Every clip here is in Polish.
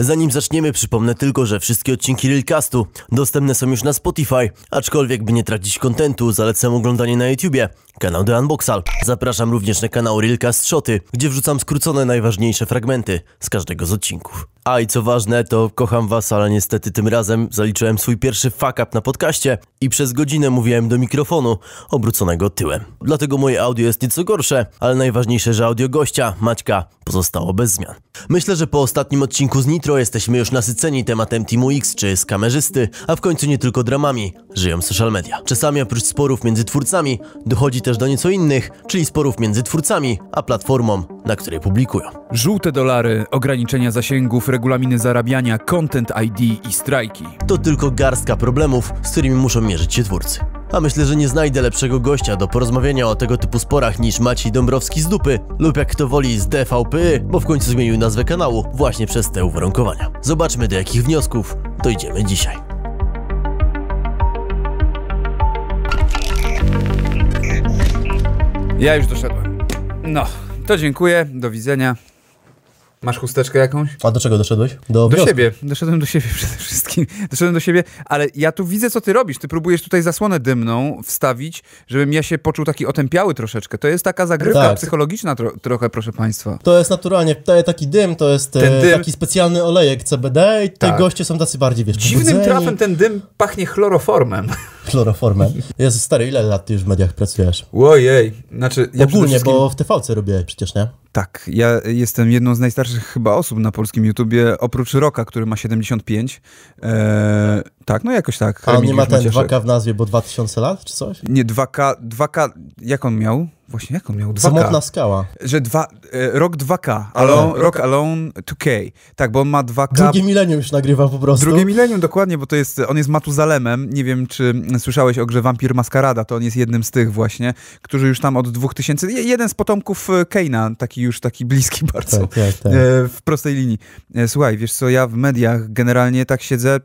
Zanim zaczniemy, przypomnę tylko, że wszystkie odcinki Realcastu dostępne są już na Spotify, aczkolwiek by nie tracić kontentu, zalecam oglądanie na YouTubie, kanał The Unboxal. Zapraszam również na kanał Realcast Shoty, gdzie wrzucam skrócone najważniejsze fragmenty z każdego z odcinków. A i co ważne, to kocham was, ale niestety tym razem zaliczyłem swój pierwszy fuck up na podcaście i przez godzinę mówiłem do mikrofonu obróconego tyłem. Dlatego moje audio jest nieco gorsze, ale najważniejsze, że audio gościa, Maćka, pozostało bez zmian. Myślę, że po ostatnim odcinku z Nitro jesteśmy już nasyceni tematem Teamu X czy z kamerzysty, a w końcu nie tylko dramami żyją social media. Czasami oprócz sporów między twórcami dochodzi też do nieco innych, czyli sporów między twórcami a platformą, na której publikują. Żółte dolary, ograniczenia zasięgów, regulaminy zarabiania, content ID i strajki. To tylko garstka problemów, z którymi muszą mierzyć się twórcy. A myślę, że nie znajdę lepszego gościa do porozmawiania o tego typu sporach niż Maciej Dąbrowski z dupy lub jak kto woli z DVP, bo w końcu zmienił nazwę kanału właśnie przez te uwarunkowania. Zobaczmy do jakich wniosków dojdziemy dzisiaj. Ja już doszedłem. No, to dziękuję, do widzenia. Masz chusteczkę jakąś? A do czego doszedłeś? Do siebie. Doszedłem do siebie przede wszystkim. Doszedłem do siebie, ale ja tu widzę, co ty robisz. Ty próbujesz tutaj zasłonę dymną wstawić, żebym ja się poczuł taki otępiały troszeczkę. To jest taka zagrywka Tak. psychologiczna tro trochę, proszę państwa. To jest naturalnie, daje taki dym, to jest Ten e, dym- taki specjalny olejek CBD i te Tak. goście są tacy bardziej, wiesz, Dziwnym pobudzeni, trafem ten dym pachnie chloroformem. Chloroformem. Jezu, stary, ile lat ty już w mediach pracujesz? Ojej, znaczy ja Ogólnie, wszystkim- bo w TVC robiłeś przecież, nie? Tak, ja jestem jedną z najstarszych chyba osób na polskim YouTubie, oprócz Roka, który ma 75. Eee, tak, no jakoś tak. A on nie ma ten Macieszek. 2K w nazwie, bo 2000 lat, czy coś? Nie, 2K, 2K, jak on miał? Właśnie, jak on miał? 2K. Samotna skała. Że dwa, e, rok 2K, alone, Rock Alone 2K. Tak, bo on ma 2K. Drugie milenium już nagrywa po prostu. Drugie milenium, dokładnie, bo to jest, on jest Matuzalemem. Nie wiem, czy słyszałeś o grze Vampir Maskarada, to on jest jednym z tych właśnie, którzy już tam od 2000, je- jeden z potomków e, Keina, taki już taki bliski bardzo, Tak, tak, tak. e, w prostej linii. E, Słuchaj, wiesz co, ja w mediach generalnie tak siedzę,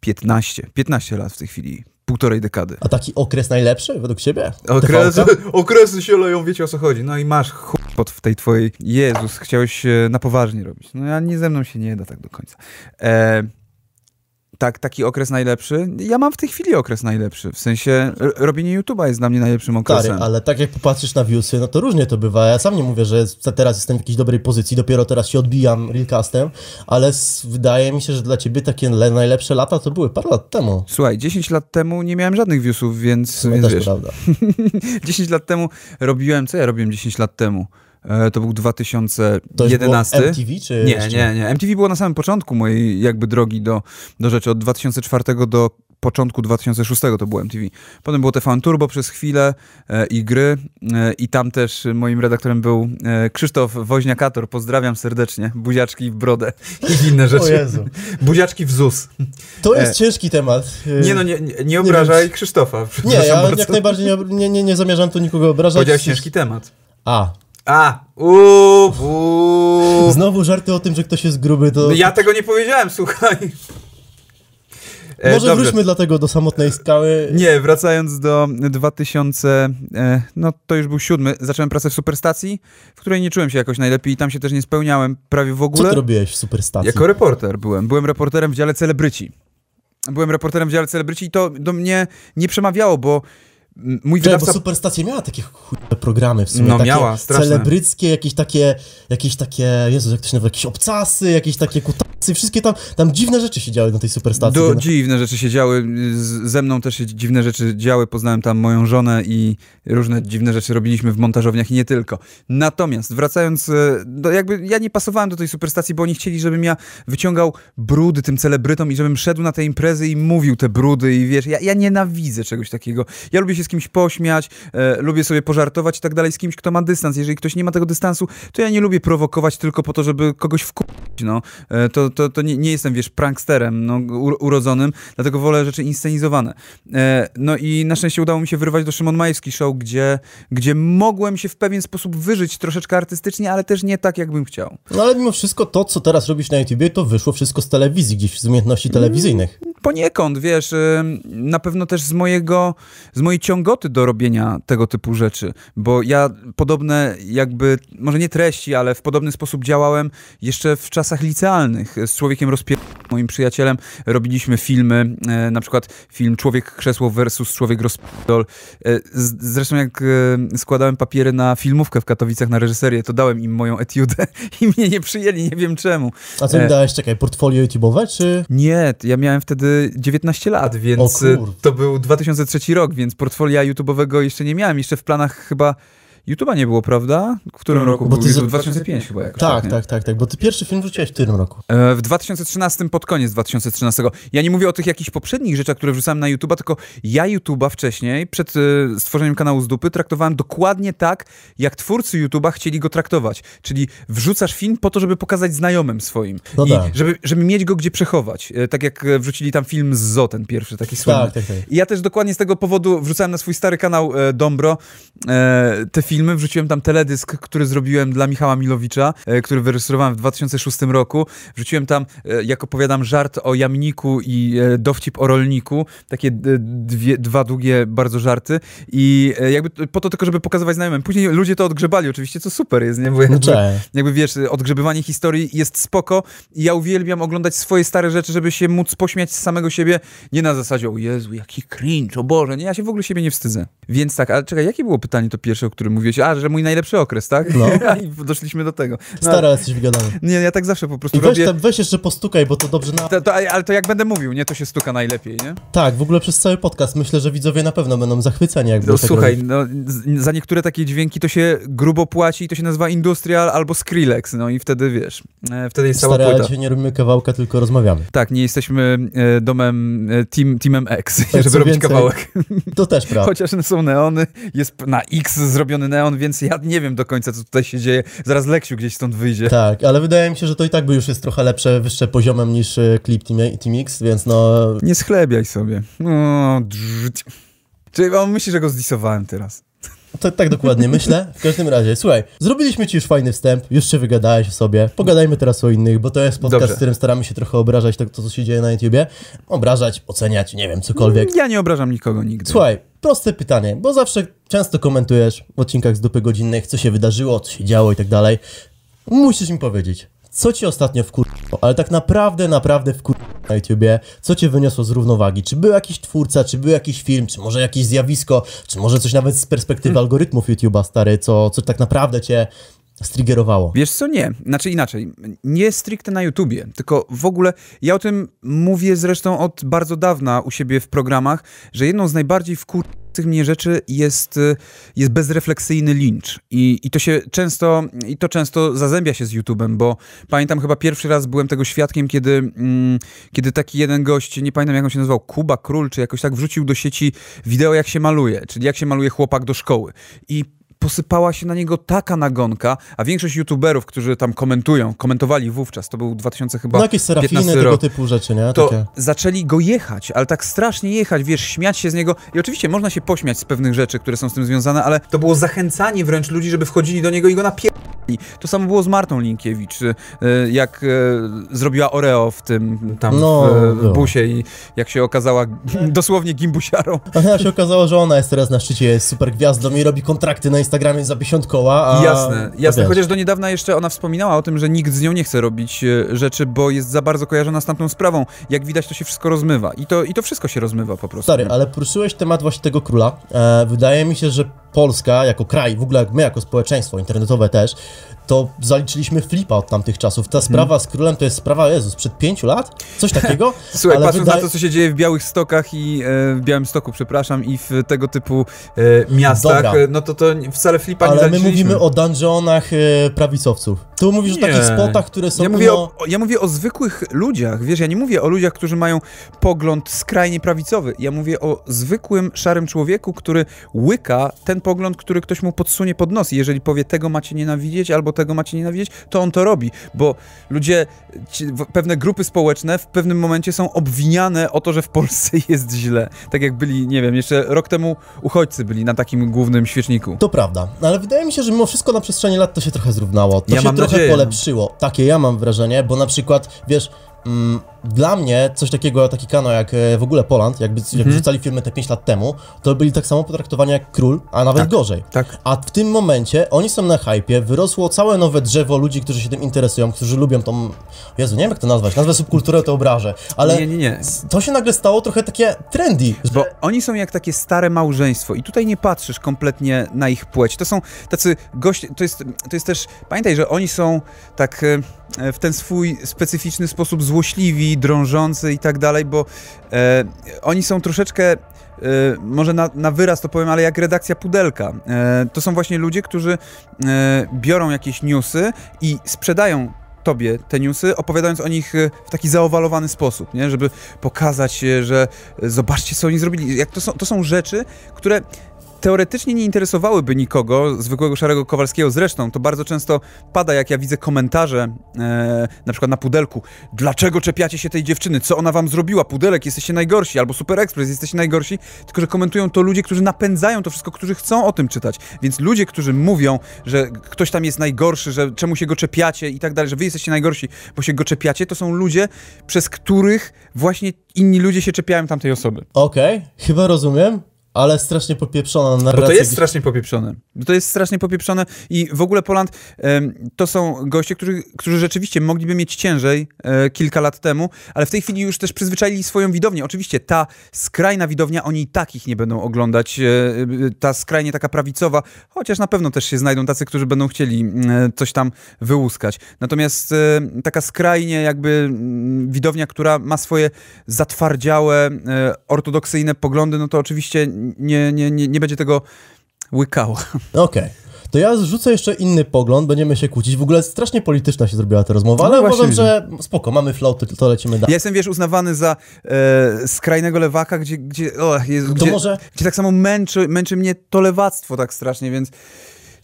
15, 15 lat w tej chwili, półtorej dekady. A taki okres najlepszy według ciebie? Okresy, TVK? okresy się leją, wiecie o co chodzi. No i masz chuj pod w tej twojej... Jezus, chciałeś na poważnie robić. No ja nie ze mną się nie da tak do końca. E, tak, taki okres najlepszy. Ja mam w tej chwili okres najlepszy. W sensie robienie YouTube'a jest dla mnie najlepszym okresem. Stary, ale tak jak popatrzysz na viewsy, no to różnie to bywa. Ja sam nie mówię, że teraz jestem w jakiejś dobrej pozycji, dopiero teraz się odbijam Realcastem, ale wydaje mi się, że dla ciebie takie le- najlepsze lata to były parę lat temu. Słuchaj, 10 lat temu nie miałem żadnych viewsów, więc, No więc też wiesz, prawda. 10 lat temu robiłem, co ja robiłem 10 lat temu? E, to był To już 2011. było MTV czy Nie, jeszcze? nie, nie. MTV było na samym początku mojej jakby drogi do, do rzeczy. Od 2004 do początku 2006 to było MTV. Potem było TVN Turbo przez chwilę e, i gry e, i tam też moim redaktorem był e, Krzysztof Woźniakator. Pozdrawiam serdecznie. Buziaczki w brodę i inne O rzeczy. Jezu. Buziaczki w ZUS. To jest E, ciężki temat. Nie no, nie, nie, nie obrażaj wiem, Krzysztofa. Nie, ja bardzo. jak najbardziej nie, nie, nie, nie zamierzam tu nikogo obrażać. Powiedziałeś ciężki temat. A, A, uuu, znowu żarty o tym, że ktoś jest gruby, to... Ja tego nie powiedziałem, słuchaj. E, Może dobrze. wróćmy dlatego do samotnej skały. Nie, wracając do 2000, e, no to już był siódmy, zacząłem pracę w Superstacji, w której nie czułem się jakoś najlepiej i tam się też nie spełniałem prawie w Co ogóle. ty robiłeś w Superstacji? Jako reporter byłem. Byłem reporterem w dziale celebryci. Byłem reporterem w dziale celebryci i to do mnie nie przemawiało, bo mój Czekaj, wydawca... bo Superstacja miała takie chude programy w sumie. No takie miała, straszne. celebryckie, jakieś takie, jakieś takie, Jezu, jak to się nazywa, jakieś obcasy, jakieś takie kutasy, wszystkie tam, tam dziwne rzeczy się działy na tej Superstacji. Do, dziwne rzeczy się działy, z, ze mną też się dziwne rzeczy działy, poznałem tam moją żonę i różne dziwne rzeczy robiliśmy w montażowniach i nie tylko. Natomiast wracając, e, do, jakby ja nie pasowałem do tej superstacji, bo oni chcieli, żebym ja wyciągał brudy tym celebrytom i żebym szedł na te imprezy i mówił te brudy i wiesz, ja, ja nienawidzę czegoś takiego. Ja lubię się z kimś pośmiać, e, lubię sobie pożartować i tak dalej z kimś, kto ma dystans. Jeżeli ktoś nie ma tego dystansu, to ja nie lubię prowokować tylko po to, żeby kogoś wkupić, no. E, to, to, to nie, nie jestem, wiesz, pranksterem no, u, urodzonym, dlatego wolę rzeczy inscenizowane. E, no i na szczęście udało mi się wyrwać do Szymon Majewski Show, gdzie, gdzie mogłem się w pewien sposób wyżyć troszeczkę artystycznie, ale też nie tak, jakbym chciał. No ale mimo wszystko to, co teraz robisz na YouTubie, to wyszło wszystko z telewizji, gdzieś z umiejętności telewizyjnych. Poniekąd, wiesz, na pewno też z mojego, z mojej ciągoty do robienia tego typu rzeczy, bo ja podobne jakby, może nie treści, ale w podobny sposób działałem jeszcze w czasach licealnych. Z Człowiekiem Rozpier... moim przyjacielem robiliśmy filmy, e, na przykład film Człowiek Krzesło versus Człowiek Rozpierdol. E, zresztą jak e, składałem papiery na filmówkę w Katowicach na reżyserię, to dałem im moją etiudę i mnie nie przyjęli, nie wiem czemu. A co E. mi dałeś, czekaj, portfolio YouTube'owe, czy... Nie, ja miałem wtedy 19 lat, więc kurde. to był 2003 rok, więc portfolia YouTube'owego jeszcze nie miałem. Jeszcze w planach chyba YouTube'a nie było, prawda? W którym Bo roku ty był za- YouTube? 2005 chyba jakoś. Tak, nie? tak, tak, tak, bo ty pierwszy film wrzuciłeś w którym roku? E, W 2013, pod koniec 2013. Ja nie mówię o tych jakichś poprzednich rzeczach, które wrzucałem na YouTube'a, tylko ja YouTube'a wcześniej, przed e, stworzeniem kanału z dupy, traktowałem dokładnie tak, jak twórcy YouTube'a chcieli go traktować. Czyli wrzucasz film po to, żeby pokazać znajomym swoim. No I tak. żeby, żeby mieć go gdzie przechować. E, Tak jak e, wrzucili tam film z Zo, ten pierwszy, taki słynny. Tak, tak, tak. I ja też dokładnie z tego powodu wrzucałem na swój stary kanał e, Dombro e, te filmy, wrzuciłem tam teledysk, który zrobiłem dla Michała Milowicza, e, który wyreżyserowałem w 2006 roku. Wrzuciłem tam, e, jak opowiadam, żart o jamniku i e, dowcip o rolniku, takie dwie, dwa długie bardzo żarty i jakby po to tylko, żeby pokazywać znajomym. Później ludzie to odgrzebali oczywiście, co super jest, nie? Bo No jakby, cześć. jakby wiesz, odgrzebywanie historii jest spoko i ja uwielbiam oglądać swoje stare rzeczy, żeby się móc pośmiać z samego siebie, nie na zasadzie, o Jezu, jaki cringe, o Boże, nie, ja się w ogóle siebie nie wstydzę. Więc tak, ale czekaj, jakie było pytanie to pierwsze, o którym mówiłeś? A, że mój najlepszy okres, tak? No. I doszliśmy do tego. No, Stara, jesteś wygadany. Nie, ja tak zawsze po prostu I weź, robię... tam, weź jeszcze postukaj, bo to dobrze na... To, to, ale to jak będę mówił, nie, to się stuka najlepiej, nie? Tak, w ogóle przez cały podcast myślę, że widzowie na pewno będą zachwyceni, jak No, tak słuchaj, no, za niektóre takie dźwięki to się grubo płaci i to się nazywa industrial albo Skrillex, no i wtedy wiesz, e, wtedy jest cała Stary, ale płyta. dzisiaj nie robimy kawałka, tylko rozmawiamy. Tak, nie jesteśmy e, domem, e, team, teamem X, Tak, żeby robić więcej, kawałek. To też prawda. Chociaż są neony, jest na X zrobiony neon, więc ja nie wiem do końca, co tutaj się dzieje. Zaraz Leksiu gdzieś stąd wyjdzie. Tak, ale wydaje mi się, że to i tak by już jest trochę lepsze, wyższe poziomem niż e, klip Team, Team X, więc no... Nie schlebiaj sobie. No, drrrt. Czy on myśli, że go zdisowałem teraz? To, tak dokładnie myślę. W każdym razie, słuchaj, zrobiliśmy ci już fajny wstęp, już się wygadałeś o sobie. Pogadajmy teraz o innych, bo to jest podcast, Dobrze. w którym staramy się trochę obrażać to, to, co się dzieje na YouTubie. Obrażać, oceniać, nie wiem, cokolwiek. Ja nie obrażam nikogo nigdy. Słuchaj, proste pytanie, bo zawsze często komentujesz w odcinkach z dupy godzinnych, co się wydarzyło, co się działo i tak dalej. Musisz mi powiedzieć, co ci ostatnio wkurzyło, ale tak naprawdę, naprawdę wkurzyło na YouTubie, co cię wyniosło z równowagi? Czy był jakiś twórca, czy był jakiś film, czy może jakieś zjawisko, czy może coś nawet z perspektywy algorytmów YouTube'a, stary, co, co tak naprawdę cię striggerowało? Wiesz co, nie. Znaczy inaczej. Nie stricte na YouTubie, tylko w ogóle ja o tym mówię zresztą od bardzo dawna u siebie w programach, że jedną z najbardziej wkurzących mnie rzeczy jest, y, jest bezrefleksyjny lincz. I, I to się często, i to często zazębia się z YouTubem, bo pamiętam chyba pierwszy raz byłem tego świadkiem, kiedy, mm, kiedy taki jeden gość, nie pamiętam jak on się nazywał, Kuba Król, czy jakoś tak wrzucił do sieci wideo jak się maluje, czyli jak się maluje chłopak do szkoły. I posypała się na niego taka nagonka, a większość youtuberów, którzy tam komentują, komentowali wówczas, to był 2000 chyba No jakieś serafiny, 15 tego rok, typu rzeczy, nie? to Takie. zaczęli go jechać, ale tak strasznie jechać, wiesz, śmiać się z niego. I oczywiście można się pośmiać z pewnych rzeczy, które są z tym związane, ale to było zachęcanie wręcz ludzi, żeby wchodzili do niego i go napierdali. To samo było z Martą Linkiewicz, y, jak y, zrobiła Oreo w tym tam No, w, busie i jak się okazała dosłownie gimbusiarą. A się okazało, że ona jest teraz na szczycie, jest super gwiazdą i robi kontrakty na Instagramie za 50 koła, a... Jasne, jasne. wiesz. Chociaż do niedawna jeszcze ona wspominała o tym, że nikt z nią nie chce robić e, rzeczy, bo jest za bardzo kojarzona z tamtą sprawą. Jak widać, to się wszystko rozmywa. I to, i to wszystko się rozmywa po prostu. Stary, ale poruszyłeś temat właśnie tego króla. E, wydaje mi się, że Polska jako kraj, w ogóle jak my jako społeczeństwo internetowe też, to zaliczyliśmy flipa od tamtych czasów. Ta sprawa z królem to jest sprawa, Jezus, sprzed pięciu lat? Coś takiego? Słuchaj, ale patrząc wydaje- na to, co się dzieje w Białych Stokach i e, w Białym Stoku, przepraszam, i w tego typu e, miastach, Dobra. e, no to to wcale flipa nie Ale my mówimy o dungeonach e, prawicowców. Tu mówisz o takich Nie. spotach, które są... Ja mówię, no, o, ja mówię o zwykłych ludziach, wiesz, ja nie mówię o ludziach, którzy mają pogląd skrajnie prawicowy. Ja mówię o zwykłym, szarym człowieku, który łyka ten pogląd, który ktoś mu podsunie pod nos. I jeżeli powie, tego macie nienawidzieć, albo tego macie nienawidzieć, to on to robi. Bo ludzie, ci, pewne grupy społeczne w pewnym momencie są obwiniane o to, że w Polsce jest źle. Tak jak byli, nie wiem, jeszcze rok temu uchodźcy byli na takim głównym świeczniku. To prawda, ale wydaje mi się, że mimo wszystko na przestrzeni lat to się trochę zrównało. To Ja się trochę nadzieję. polepszyło. Takie ja mam wrażenie, bo na przykład, wiesz, mm, dla mnie coś takiego, taki kanał jak e, w ogóle Poland, jakby jak Mhm. wrzucali filmy te 5 lat temu, to byli tak samo potraktowani jak król, a nawet gorzej. tak. A w tym momencie oni są na hypie, wyrosło całe nowe drzewo ludzi, którzy się tym interesują, którzy lubią tą... Jezu, nie wiem jak to nazwać, nazwę subkulturę to obrażę, ale Nie, nie, nie. to się nagle stało trochę takie trendy, że... Bo oni są jak takie stare małżeństwo i tutaj nie patrzysz kompletnie na ich płeć. To są tacy goście, to jest, to jest też, pamiętaj, że oni są tak e, w ten swój specyficzny sposób złośliwi, drążący i tak dalej, bo e, oni są troszeczkę e, może na, na wyraz to powiem, ale jak redakcja Pudelka. E, to są właśnie ludzie, którzy e, biorą jakieś newsy i sprzedają tobie te newsy, opowiadając o nich w taki zaowalowany sposób, nie? żeby pokazać, że zobaczcie, co oni zrobili. Jak to, są, to są rzeczy, które teoretycznie nie interesowałyby nikogo, zwykłego szarego Kowalskiego. Zresztą to bardzo często pada, jak ja widzę komentarze, e, na przykład na Pudelku. Dlaczego czepiacie się tej dziewczyny? Co ona wam zrobiła? Pudelek, jesteście najgorsi. Albo Super Express, jesteście najgorsi. Tylko, że komentują to ludzie, którzy napędzają to wszystko, którzy chcą o tym czytać. Więc ludzie, którzy mówią, że ktoś tam jest najgorszy, że czemu się go czepiacie i tak dalej, że wy jesteście najgorsi, bo się go czepiacie, to są ludzie, przez których właśnie inni ludzie się czepiają tamtej osoby. Okej, chyba rozumiem, ale strasznie popieprzona narracja. Bo to jest strasznie popieprzone. To jest strasznie popieprzone i w ogóle Poland to są goście, którzy, którzy rzeczywiście mogliby mieć ciężej e, kilka lat temu, ale w tej chwili już też przyzwyczaili swoją widownię. Oczywiście ta skrajna widownia, oni i tak ich nie będą oglądać. E, e, ta skrajnie taka prawicowa, chociaż na pewno też się znajdą tacy, którzy będą chcieli coś tam wyłuskać. Natomiast taka skrajnie jakby widownia, która ma swoje zatwardziałe, ortodoksyjne poglądy, no to oczywiście nie, nie, nie, nie będzie tego łykała. Okej. To ja zrzucę jeszcze inny pogląd, będziemy się kłócić. W ogóle strasznie polityczna się zrobiła ta rozmowa, No ale uważam, że spoko, mamy flow, to, to lecimy Ja dalej. jestem, wiesz, uznawany za e, skrajnego lewaka, gdzie, gdzie, o, jest, To gdzie, może- gdzie tak samo męczy, męczy mnie to lewactwo tak strasznie, więc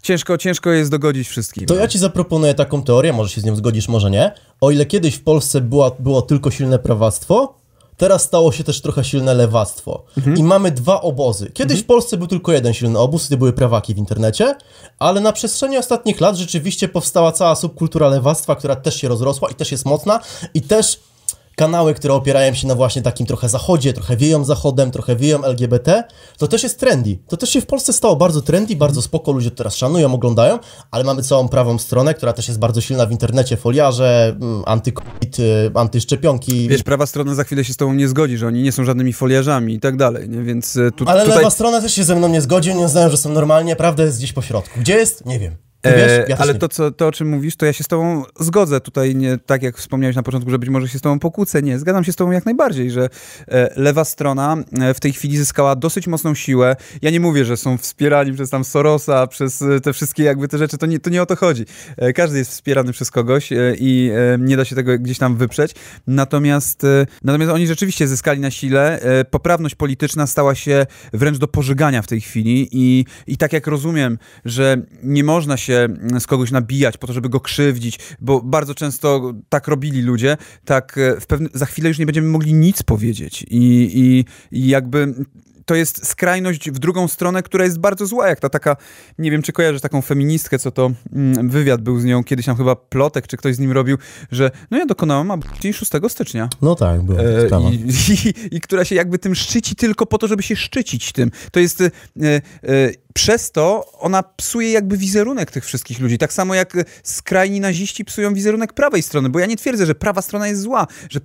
ciężko, ciężko jest dogodzić wszystkim. To ja ci zaproponuję taką teorię, może się z nią zgodzisz, może nie. O ile kiedyś w Polsce była, było tylko silne prawactwo, teraz stało się też trochę silne lewactwo. Mhm. I mamy dwa obozy. Kiedyś w Polsce był tylko jeden silny obóz, gdy były prawaki w internecie, ale na przestrzeni ostatnich lat rzeczywiście powstała cała subkultura lewactwa, która też się rozrosła i też jest mocna i też kanały, które opierają się na właśnie takim trochę zachodzie, trochę wieją zachodem, trochę wieją LGBT, to też jest trendy. To też się w Polsce stało bardzo trendy, bardzo spoko, ludzie teraz szanują, oglądają, ale mamy całą prawą stronę, która też jest bardzo silna w internecie, foliarze, mm, antykovid, y, antyszczepionki. Wiesz, prawa strona za chwilę się z tobą nie zgodzi, że oni nie są żadnymi foliarzami i tak dalej, nie? Więc e, tu, ale tutaj... lewa strona też się ze mną nie zgodzi, nie znają, że są normalnie, prawda jest gdzieś po środku. Gdzie jest? Nie wiem. Wiesz? E, Ja ale to, co, to, o czym mówisz, to ja się z tobą zgodzę. Tutaj nie tak jak wspomniałeś na początku, że być może się z tobą pokłócę. Nie, zgadzam się z tobą jak najbardziej, że e, lewa strona e, w tej chwili zyskała dosyć mocną siłę. Ja nie mówię, że są wspierani przez tam Sorosa, przez te wszystkie jakby te rzeczy, to nie, to nie o to chodzi. Każdy jest wspierany przez kogoś i nie da się tego gdzieś tam wyprzeć. Natomiast, natomiast oni rzeczywiście zyskali na sile. Poprawność polityczna stała się wręcz do pożygania w tej chwili i, i tak jak rozumiem, że nie można się mm, z kogoś nabijać po to, żeby go krzywdzić, bo bardzo często tak robili ludzie, tak e, w pewne, za chwilę już nie będziemy mogli nic powiedzieć i, i, i jakby to jest skrajność w drugą stronę, która jest bardzo zła, jak ta taka, nie wiem czy kojarzysz taką feministkę, co to mm, wywiad był z nią, kiedyś tam chyba Plotek, czy ktoś z nim robił, że no ja dokonałam aborcji 6 stycznia. No tak, była E, sprawa. i, i, I która się jakby tym szczyci tylko po to, żeby się szczycić tym. To jest. E, e, przez to ona psuje jakby wizerunek tych wszystkich ludzi. Tak samo jak e, skrajni naziści psują wizerunek prawej strony, bo ja nie twierdzę, że prawa strona jest zła, że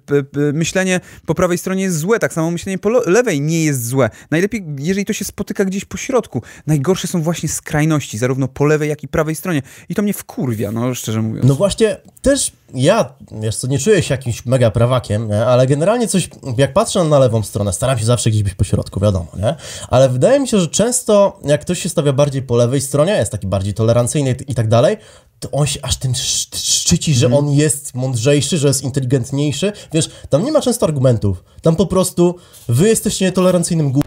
myślenie po prawej stronie jest złe, tak samo myślenie po lewej nie jest złe. Najlepiej, jeżeli to się spotyka gdzieś po środku. Najgorsze są właśnie skrajności, zarówno po lewej, jak i prawej stronie. I to mnie wkurwia, no szczerze mówiąc. No właśnie, też ja, wiesz co, nie czuję się jakimś mega prawakiem, nie? ale generalnie coś, jak patrzę na lewą stronę, staram się zawsze gdzieś być po środku, wiadomo, nie? Ale wydaje mi się, że często, jak ktoś się stawia bardziej po lewej stronie, jest taki bardziej tolerancyjny i tak dalej, to on się aż tym sz- szczyci, że on jest mądrzejszy, że jest inteligentniejszy. Wiesz, tam nie ma często argumentów. Tam po prostu wy jesteście nietolerancyjnym gó...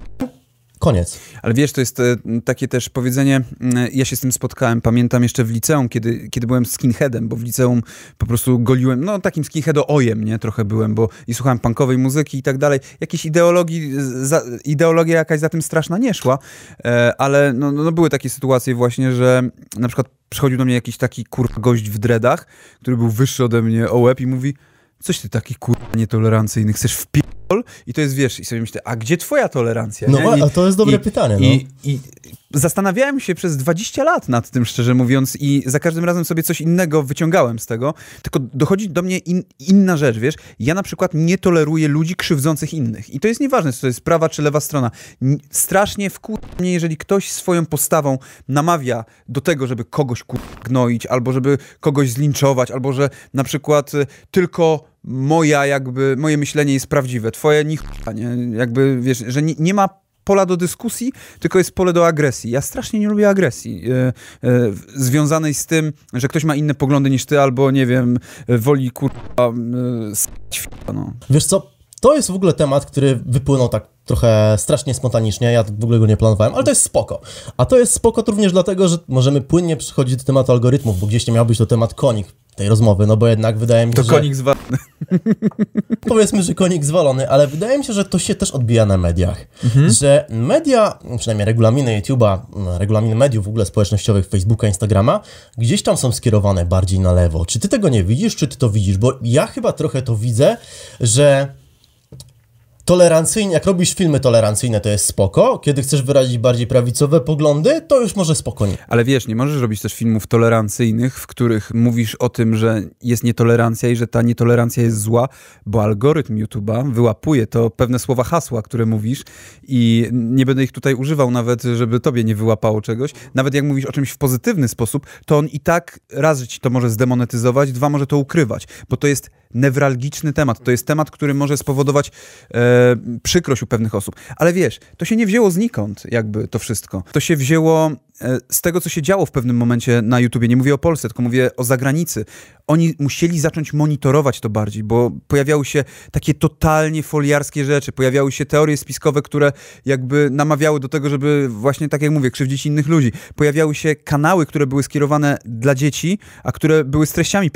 Koniec. Ale wiesz, to jest e, takie też powiedzenie, mm, ja się z tym spotkałem, pamiętam jeszcze w liceum, kiedy, kiedy byłem skinheadem, bo w liceum po prostu goliłem, no takim skinheado-ojem, nie, trochę byłem, bo i słuchałem punkowej muzyki i tak dalej. Jakiejś ideologii, za, ideologia jakaś za tym straszna nie szła, e, ale no, no były takie sytuacje właśnie, że na przykład przychodził do mnie jakiś taki kurwa gość w dreadach, który był wyższy ode mnie o łeb i mówi, coś ty taki kurwa nietolerancyjny, chcesz wpierdol? I to jest, wiesz, i sobie myślę, a gdzie twoja tolerancja? No nie? I, a to jest dobre i, pytanie, no. I, I zastanawiałem się przez 20 lat nad tym, szczerze mówiąc, i za każdym razem sobie coś innego wyciągałem z tego, tylko dochodzi do mnie in, inna rzecz, wiesz? Ja na przykład nie toleruję ludzi krzywdzących innych. I to jest nieważne, czy to jest prawa czy lewa strona. Strasznie wkurza mnie, jeżeli ktoś swoją postawą namawia do tego, żeby kogoś gnoić, albo żeby kogoś zlinczować, albo że na przykład y, tylko moja jakby, moje myślenie jest prawdziwe, twoje nie, nie? Jakby, wiesz, że nie, nie ma pola do dyskusji, tylko jest pole do agresji. Ja strasznie nie lubię agresji e, e, związanej z tym, że ktoś ma inne poglądy niż ty, albo nie wiem, woli kurwa w- no. Wiesz co, to jest w ogóle temat, który wypłynął tak trochę strasznie spontanicznie, ja w ogóle go nie planowałem, ale to jest spoko. A to jest spoko również dlatego, że możemy płynnie przechodzić do tematu algorytmów, bo gdzieś nie miał być to temat konik tej rozmowy, no bo jednak wydaje mi się, To że... konik zwalny. powiedzmy, że konik zwalony, ale wydaje mi się, że to się też odbija na mediach. Że media, przynajmniej regulaminy YouTube'a, regulaminy mediów w ogóle społecznościowych, Facebooka, Instagrama, gdzieś tam są skierowane bardziej na lewo. Czy ty tego nie widzisz, czy ty to widzisz? Bo ja chyba trochę to widzę, że tolerancyjnie, jak robisz filmy tolerancyjne, to jest spoko. Kiedy chcesz wyrazić bardziej prawicowe poglądy, to już może spoko nie. Ale wiesz, nie możesz robić też filmów tolerancyjnych, w których mówisz o tym, że jest nietolerancja i że ta nietolerancja jest zła, bo algorytm YouTube'a wyłapuje to pewne słowa hasła, które mówisz i nie będę ich tutaj używał nawet, żeby tobie nie wyłapało czegoś. Nawet jak mówisz o czymś w pozytywny sposób, to on i tak raz, że ci to może zdemonetyzować, dwa, może to ukrywać, bo to jest newralgiczny temat. To jest temat, który może spowodować e, przykrość u pewnych osób. Ale wiesz, to się nie wzięło znikąd, jakby to wszystko. To się wzięło e, z tego, co się działo w pewnym momencie na YouTubie. Nie mówię o Polsce, tylko mówię o zagranicy. Oni musieli zacząć monitorować to bardziej, bo pojawiały się takie totalnie foliarskie rzeczy, pojawiały się teorie spiskowe, które jakby namawiały do tego, żeby właśnie, tak jak mówię, krzywdzić innych ludzi. Pojawiały się kanały, które były skierowane dla dzieci, a które były z treściami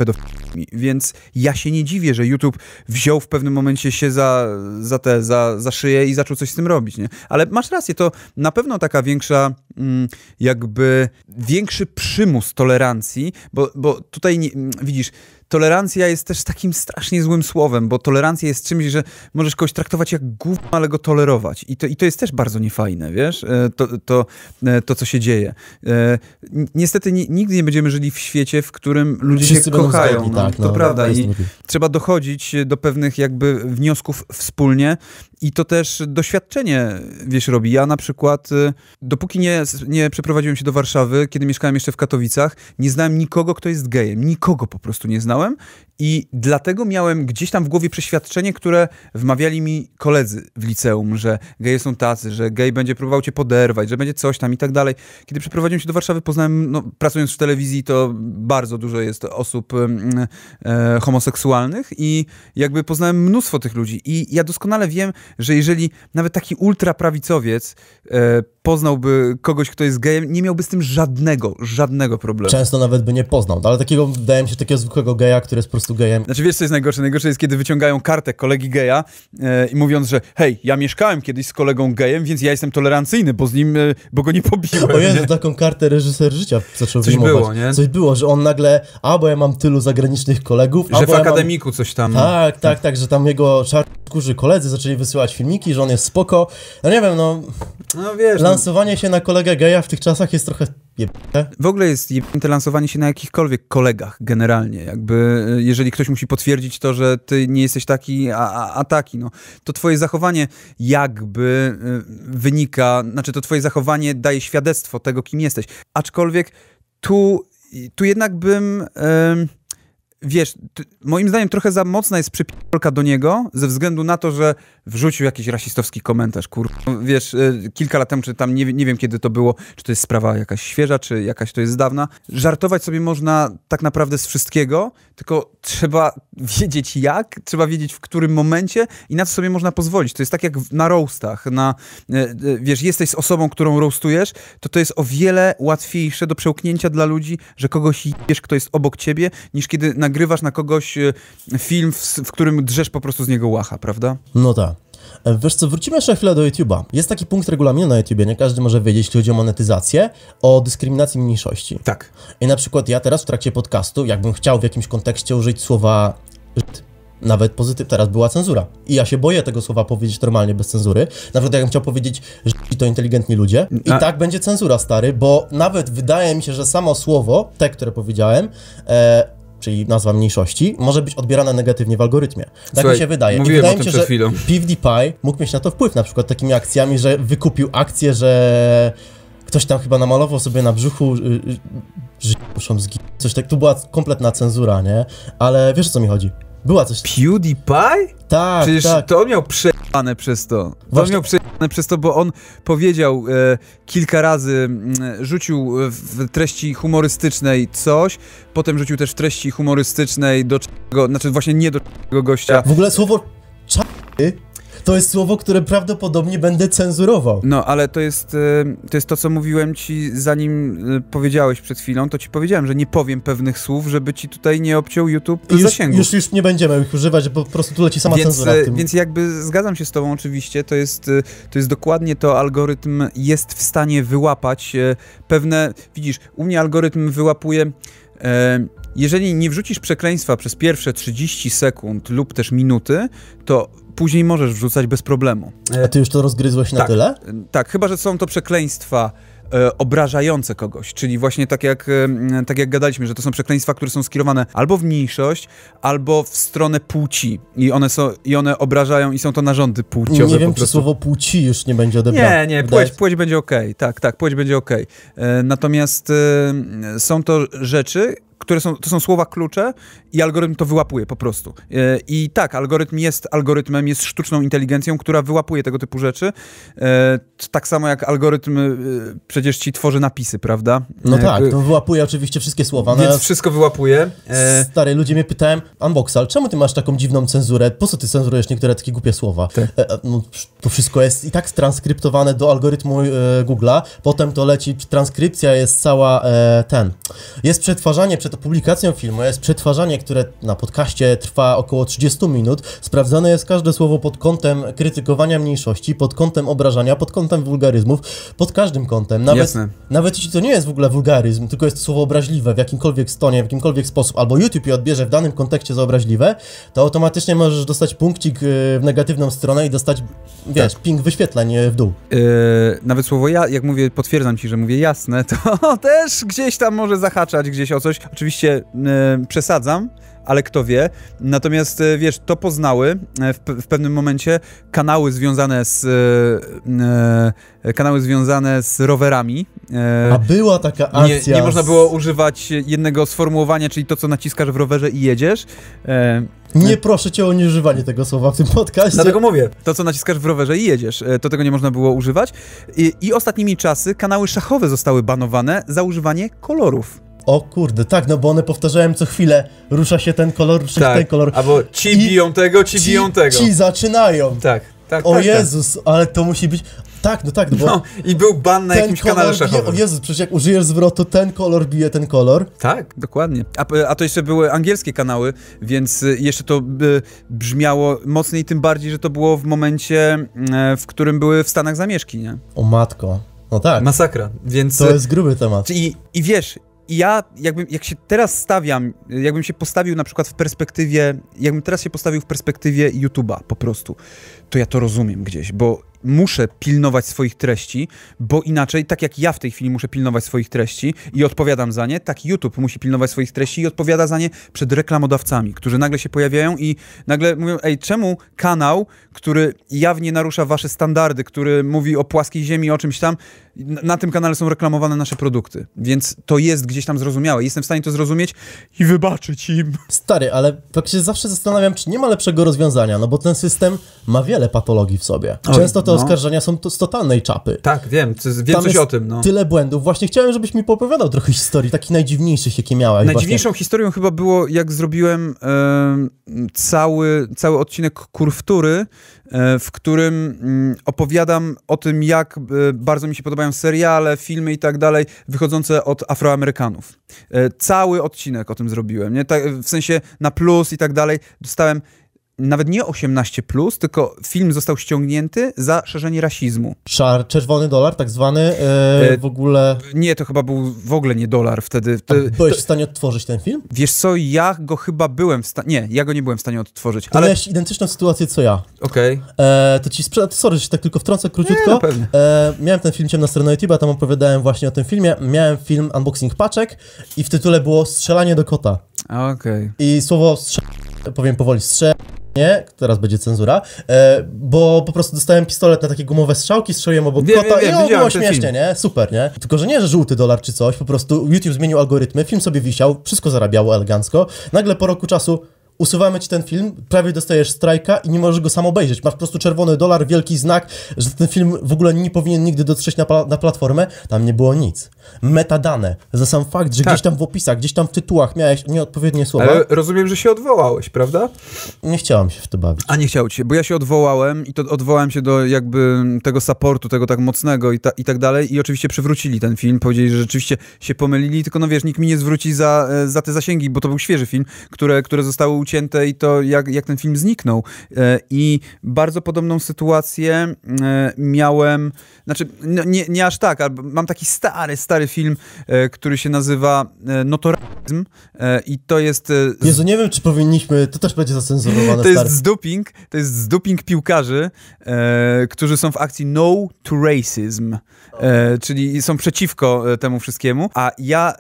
więc ja się nie dziwię, że YouTube wziął w pewnym momencie się za, za te, za, za szyję i zaczął coś z tym robić, nie? Ale masz rację, to na pewno taka większa, mm, jakby większy przymus tolerancji, bo, bo tutaj nie, mm, widzisz, tolerancja jest też takim strasznie złym słowem, bo tolerancja jest czymś, że możesz kogoś traktować jak gówno, ale go tolerować. I to, i to jest też bardzo niefajne, wiesz, E, to, to, e, to co się dzieje. E, ni- Niestety ni- nigdy nie będziemy żyli w świecie, w którym ludzie Wszyscy się kochają. zgodni, no, tak, to no, prawda. I trzeba dochodzić do pewnych jakby wniosków wspólnie i to też doświadczenie, wiesz, robi. Ja na przykład, y, dopóki nie, nie przeprowadziłem się do Warszawy, kiedy mieszkałem jeszcze w Katowicach, nie znałem nikogo, kto jest gejem. Nikogo po prostu nie znałem i dlatego miałem gdzieś tam w głowie przeświadczenie, które wmawiali mi koledzy w liceum, że geje są tacy, że gej będzie próbował cię poderwać, że będzie coś tam i tak dalej. Kiedy przeprowadziłem się do Warszawy, poznałem, no, pracując w telewizji, to bardzo dużo jest osób e, homoseksualnych i jakby poznałem mnóstwo tych ludzi. I ja doskonale wiem, że jeżeli nawet taki ultraprawicowiec e, poznałby kogoś, kto jest gejem, nie miałby z tym żadnego, żadnego problemu. Często nawet by nie poznał, no, ale takiego, wydaje mi się, takiego zwykłego geja, który jest po prostu gejem. Znaczy wiesz, co jest najgorsze? Najgorsze jest, kiedy wyciągają kartę kolegi geja e, i mówiąc, że hej, ja mieszkałem kiedyś z kolegą gejem, więc ja jestem tolerancyjny, bo z nim, e, bo go nie pobiłem. O Jezu, nie? taką kartę reżyser życia zaczął Coś było, nie? Coś było, że on nagle, a bo ja mam tylu zagranicznych kolegów, Że w bo ja mam... akademiku coś tam... Tak, tak, tak, że tam jego czarkurzy koledzy zaczęli wysyłać filmiki, że on jest spoko. No nie wiem, no, No wiesz, no, lansowanie się na kolegę geja w tych czasach jest trochę jebane. w ogóle jest jebnięte lansowanie się na jakichkolwiek kolegach generalnie. Jakby e, jeżeli ktoś musi potwierdzić to, że ty nie jesteś taki, a, a, a taki, no, to twoje zachowanie jakby e, wynika, znaczy to twoje zachowanie daje świadectwo tego, kim jesteś. Aczkolwiek tu, tu jednak bym... em, Wiesz, t- moim zdaniem trochę za mocna jest przypiolka do niego, ze względu na to, że wrzucił jakiś rasistowski komentarz, kur... Wiesz, e, kilka lat temu, czy tam, nie, nie wiem kiedy to było, czy to jest sprawa jakaś świeża, czy jakaś to jest dawna. Żartować sobie można tak naprawdę z wszystkiego, tylko trzeba wiedzieć jak, trzeba wiedzieć w którym momencie i na co sobie można pozwolić. To jest tak jak na roastach, na, e, e, wiesz, jesteś z osobą, którą roastujesz, to to jest o wiele łatwiejsze do przełknięcia dla ludzi, że kogoś wiesz, kto jest obok ciebie, niż kiedy nagrywasz na kogoś e, film, w, w którym drzesz po prostu z niego łacha, prawda? No tak. E, Wiesz co, wrócimy jeszcze chwilę do YouTube'a. Jest taki punkt regulaminu na YouTubie, nie każdy może wiedzieć, jeśli chodzi o monetyzację, o dyskryminacji mniejszości. Tak. I na przykład ja teraz w trakcie podcastu, jakbym chciał w jakimś kontekście użyć słowa nawet pozytyw, teraz była cenzura. I ja się boję tego słowa powiedzieć normalnie, bez cenzury. Nawet jakbym chciał powiedzieć, że to inteligentni ludzie. I A- tak będzie cenzura, stary, bo nawet wydaje mi się, że samo słowo, te, które powiedziałem, e, czyli nazwa mniejszości, może być odbierane negatywnie w algorytmie. Tak Słuchaj, mi się wydaje. I mówiłem wydaje o mi się, że chwilą. PewDiePie mógł mieć na to wpływ, na przykład takimi akcjami, że wykupił akcję, że ktoś tam chyba namalował sobie na brzuchu, y, y, że muszą zginąć. Coś tak, tu była kompletna cenzura, nie? Ale wiesz o co mi chodzi? Była coś. PewDiePie? Tak, Przecież tak. to on miał przejebane przez to. To on Właśnie- miał przejebane przez to, bo on powiedział e, kilka razy, mm, rzucił w treści humorystycznej coś, potem rzucił też w treści humorystycznej do czego, znaczy właśnie nie do czego gościa. W ogóle słowo czary to jest słowo, które prawdopodobnie będę cenzurował. No, ale to jest, e, to jest to, co mówiłem ci, zanim e, powiedziałeś przed chwilą, to ci powiedziałem, że nie powiem pewnych słów, żeby ci tutaj nie obciął YouTube już, zasięgu. już, już nie będziemy ich używać, bo po prostu tu leci sama Więc, cenzura e, więc jakby zgadzam się z tobą oczywiście, to jest, to jest dokładnie to, algorytm jest w stanie wyłapać pewne, widzisz, u mnie algorytm wyłapuje, jeżeli nie wrzucisz przekleństwa przez pierwsze 30 sekund lub też minuty, to później możesz wrzucać bez problemu. A ty już to rozgryzłeś na tak. tyle? Tak, chyba, że są to przekleństwa e, obrażające kogoś, czyli właśnie tak jak, e, tak jak gadaliśmy, że to są przekleństwa, które są skierowane albo w mniejszość, albo w stronę płci i one, są, i one obrażają i są to narządy płciowe Nie wiem, czy słowo płci już nie będzie odebrane. Nie, nie, płeć, płeć będzie okej, tak, tak, płeć będzie okej. E, Natomiast e, są to rzeczy, które są, to są słowa klucze i algorytm to wyłapuje po prostu. E, I tak, algorytm jest algorytmem, jest sztuczną inteligencją, która wyłapuje tego typu rzeczy. E, Tak samo jak algorytm e, przecież ci tworzy napisy, prawda? No tak, to wyłapuje oczywiście wszystkie słowa. No, Więc wszystko wyłapuje. Stary, ludzie mnie pytałem, Unboxal, czemu ty masz taką dziwną cenzurę? Po co ty cenzurujesz niektóre takie głupie słowa? Tak. No, to wszystko jest i tak transkryptowane do algorytmu Google'a, potem to leci, transkrypcja jest cała, ten, jest przetwarzanie przed publikacją filmu, jest przetwarzanie, które na podcaście trwa około 30 minut, sprawdzane jest każde słowo pod kątem krytykowania mniejszości, pod kątem obrażania, pod kątem wulgaryzmów, pod każdym kątem, nawet Jasne. nawet jeśli to nie jest w ogóle wulgaryzm, tylko jest to słowo obraźliwe w jakimkolwiek stonie, w jakimkolwiek sposób, albo YouTube je odbierze w danym kontekście za obraźliwe, to automatycznie możesz dostać punkcik y, w negatywną stronę i dostać, wiesz, ping wyświetleń y, w dół. e, nawet słowo ja, jak mówię, potwierdzam ci, że mówię jasne, to też gdzieś tam może zahaczać gdzieś o coś. Oczywiście e, przesadzam, ale kto wie. Natomiast e, wiesz, to poznały e, w, w pewnym momencie kanały związane z e, e, kanały związane z rowerami. E, A była taka nie, akcja. nie można z- było używać jednego sformułowania, czyli to, co naciskasz w rowerze i jedziesz. Nie proszę cię o nieużywanie tego słowa w tym podcaście. Dlatego mówię. To, co naciskasz w rowerze i jedziesz, to tego nie można było używać. I, I ostatnimi czasy kanały szachowe zostały banowane za używanie kolorów. O kurde, tak, no bo one powtarzałem co chwilę, rusza się ten kolor, rusza się ten kolor. Albo ci I- biją tego, ci, biją tego. Ci zaczynają. Tak, tak. O tak, Jezus, ale to musi być... Tak, no tak, no Tak. bo... No, I był ban na jakimś kanale bije, szachowym. o Jezus, przecież jak użyjesz zwrotu, ten kolor bije ten kolor. Tak, dokładnie. A, a to jeszcze były angielskie kanały, więc y, jeszcze to y, brzmiało mocniej, tym bardziej, że to było w momencie, y, w którym były w Stanach zamieszki, nie? O matko. No tak, Masakra. Więc to jest gruby temat. I, I wiesz, i ja jakbym, jak się teraz stawiam, jakbym się postawił na przykład w perspektywie, jakbym teraz się postawił w perspektywie YouTube'a po prostu, to ja to rozumiem gdzieś, bo muszę pilnować swoich treści, bo inaczej, tak jak ja w tej chwili muszę pilnować swoich treści i odpowiadam za nie, tak YouTube musi pilnować swoich treści i odpowiada za nie przed reklamodawcami, którzy nagle się pojawiają i nagle mówią, ej, czemu kanał, który jawnie narusza wasze standardy, który mówi o płaskiej ziemi, o czymś tam, na, tym kanale są reklamowane nasze produkty, więc to jest gdzieś tam zrozumiałe. Jestem w stanie to zrozumieć i wybaczyć im. Stary, ale tak się zawsze zastanawiam, czy nie ma lepszego rozwiązania, no bo ten system ma wiele patologii w sobie. Często te no. oskarżenia są to z totalnej czapy. Tak, wiem, wiem Tam jest Tyle błędów. Właśnie chciałem, żebyś mi poopowiadał trochę historii, takich najdziwniejszych, jakie miałeś. Najdziwniejszą historią chyba było, jak zrobiłem em, cały, cały odcinek Kurwtury, e, w którym mm, opowiadam o tym, jak e, bardzo mi się podobają seriale, filmy i tak dalej, wychodzące od Afroamerykanów. E, Cały odcinek o tym zrobiłem, nie? Tak, w sensie na plus i tak dalej. Dostałem nawet nie 18, tylko film został ściągnięty za szerzenie rasizmu. Czar, czerwony dolar, tak zwany, E, w ogóle... Nie, to chyba był w ogóle nie dolar wtedy. To, Byłeś to, w stanie odtworzyć ten film? wiesz co, ja go chyba byłem w stanie. Nie, ja go nie byłem w stanie odtworzyć. To Ale miałeś identyczną sytuację co ja. okej. E, to ci sprzedam, sorry, że się tak tylko wtrącę króciutko. Nie, no pewnie. e, miałem ten film Ciemna strona YouTube'a, tam opowiadałem właśnie o tym filmie. Miałem film unboxing paczek i w tytule było strzelanie do kota. Okej. I słowo strze... powiem powoli, strze... Nie, teraz będzie cenzura, e, bo po prostu dostałem pistolet na takie gumowe strzałki, strzeliłem obok Wiem, kota wiem, wiem, i o, było śmiesznie, film. nie? Super, nie? Tylko, że nie, że żółty dolar czy coś, po prostu YouTube zmienił algorytmy, film sobie wisiał, wszystko zarabiało elegancko, nagle po roku czasu usuwamy ci ten film, prawie dostajesz strajka i nie możesz go sam obejrzeć. Masz po prostu czerwony dolar, wielki znak, że ten film w ogóle nie powinien nigdy dotrzeć na, pla- na platformę. Tam nie było nic. Metadane. Za sam fakt, że Tak. gdzieś tam w opisach, gdzieś tam w tytułach miałeś nieodpowiednie słowa. Ale rozumiem, że się odwołałeś, prawda? Nie chciałam się w to bawić. A nie chciał się, bo ja się odwołałem i to odwołałem się do jakby tego supportu, tego tak mocnego i, ta, i tak dalej i oczywiście przywrócili ten film, powiedzieli, że rzeczywiście się pomylili, tylko no wiesz, nikt mi nie zwróci za, e, za te zasięgi, bo to był świeży film, które, które zostały ucięte i to jak, jak ten film zniknął. E, I bardzo podobną sytuację e, miałem, znaczy no, nie, nie aż tak, ale mam taki stary, stary film, e, który się nazywa e, Notoryzm e, i to jest Jezu, nie wiem, czy powinniśmy, to też będzie zacenzurowane, to jest stary. zduping, to jest zduping piłkarzy, którzy są w akcji No to Racism, czyli są przeciwko temu wszystkiemu, a ja,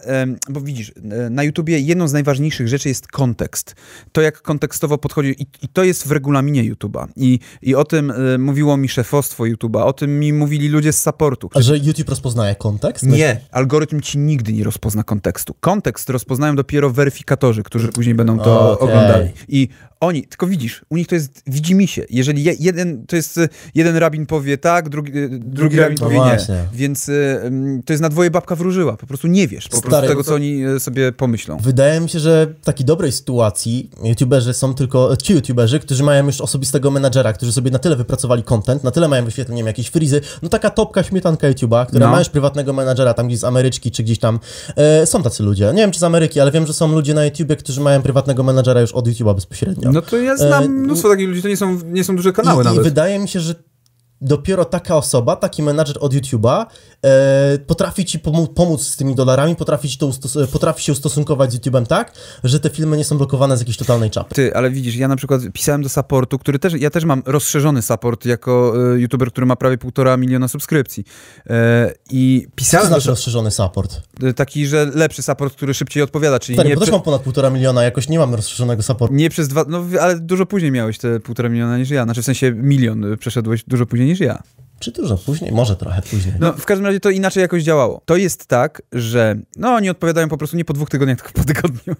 bo widzisz, na YouTubie jedną z najważniejszych rzeczy jest kontekst. To jak kontekstowo podchodzi i, i to jest w regulaminie YouTuba i, i o tym mówiło mi szefostwo YouTuba, o tym mi mówili ludzie z supportu. A że YouTube rozpoznaje kontekst? Nie, algorytm ci nigdy nie rozpozna kontekstu. Kontekst rozpoznają dopiero weryfikatorzy, którzy później będą to Okej. oglądali. I oni, tylko widzisz, u nich to jest, widzi mi się. Jeżeli je, jeden, to jest, e, jeden rabin powie tak, drugi, e, drugi rabin No powie nie. właśnie. Więc e, mm, to jest na dwoje babka wróżyła. Po prostu nie wiesz po prostu Stary, tego, no to- co oni e, sobie pomyślą. Wydaje mi się, że w takiej dobrej sytuacji youtuberzy są tylko ci youtuberzy, którzy mają już osobistego menadżera, którzy sobie na tyle wypracowali content, na tyle mają wyświetlenie, nie jakieś frizy, no taka topka śmietanka YouTube'a, która No. ma już prywatnego menadżera tam gdzieś z Ameryczki, czy gdzieś tam, e, są tacy ludzie, nie wiem czy z Ameryki, ale wiem, że są ludzie na YouTubie, którzy mają prywatnego menadżera już od YouTube'a bezpośrednio. No to ja znam E, mnóstwo takich ludzi, to nie są, nie są duże kanały I, I nawet. wydaje mi się, że dopiero taka osoba, taki menadżer od YouTube'a e, potrafi ci pomóc, pomóc z tymi dolarami, potrafi, ci to ustos- potrafi się ustosunkować z YouTube'em tak, że te filmy nie są blokowane z jakiejś totalnej czapy. Ty, ale widzisz, ja na przykład pisałem do supportu, który też, ja też mam rozszerzony support jako e, youtuber, który ma prawie półtora miliona subskrypcji. E, I Co to pisałem znaczy do, rozszerzony support? e, taki, że lepszy support, który szybciej odpowiada, czyli Stary, nie, bo też mam ponad półtora miliona, jakoś nie mam rozszerzonego supportu. nie przez dwa, no ale dużo później miałeś te półtora miliona niż ja, znaczy w sensie milion e, przeszedłeś dużo później niż ja. Czy dużo później? Może trochę później. No, w każdym razie to inaczej jakoś działało. To jest tak, że no oni odpowiadają po prostu nie po dwóch tygodniach, tylko po tygodniu.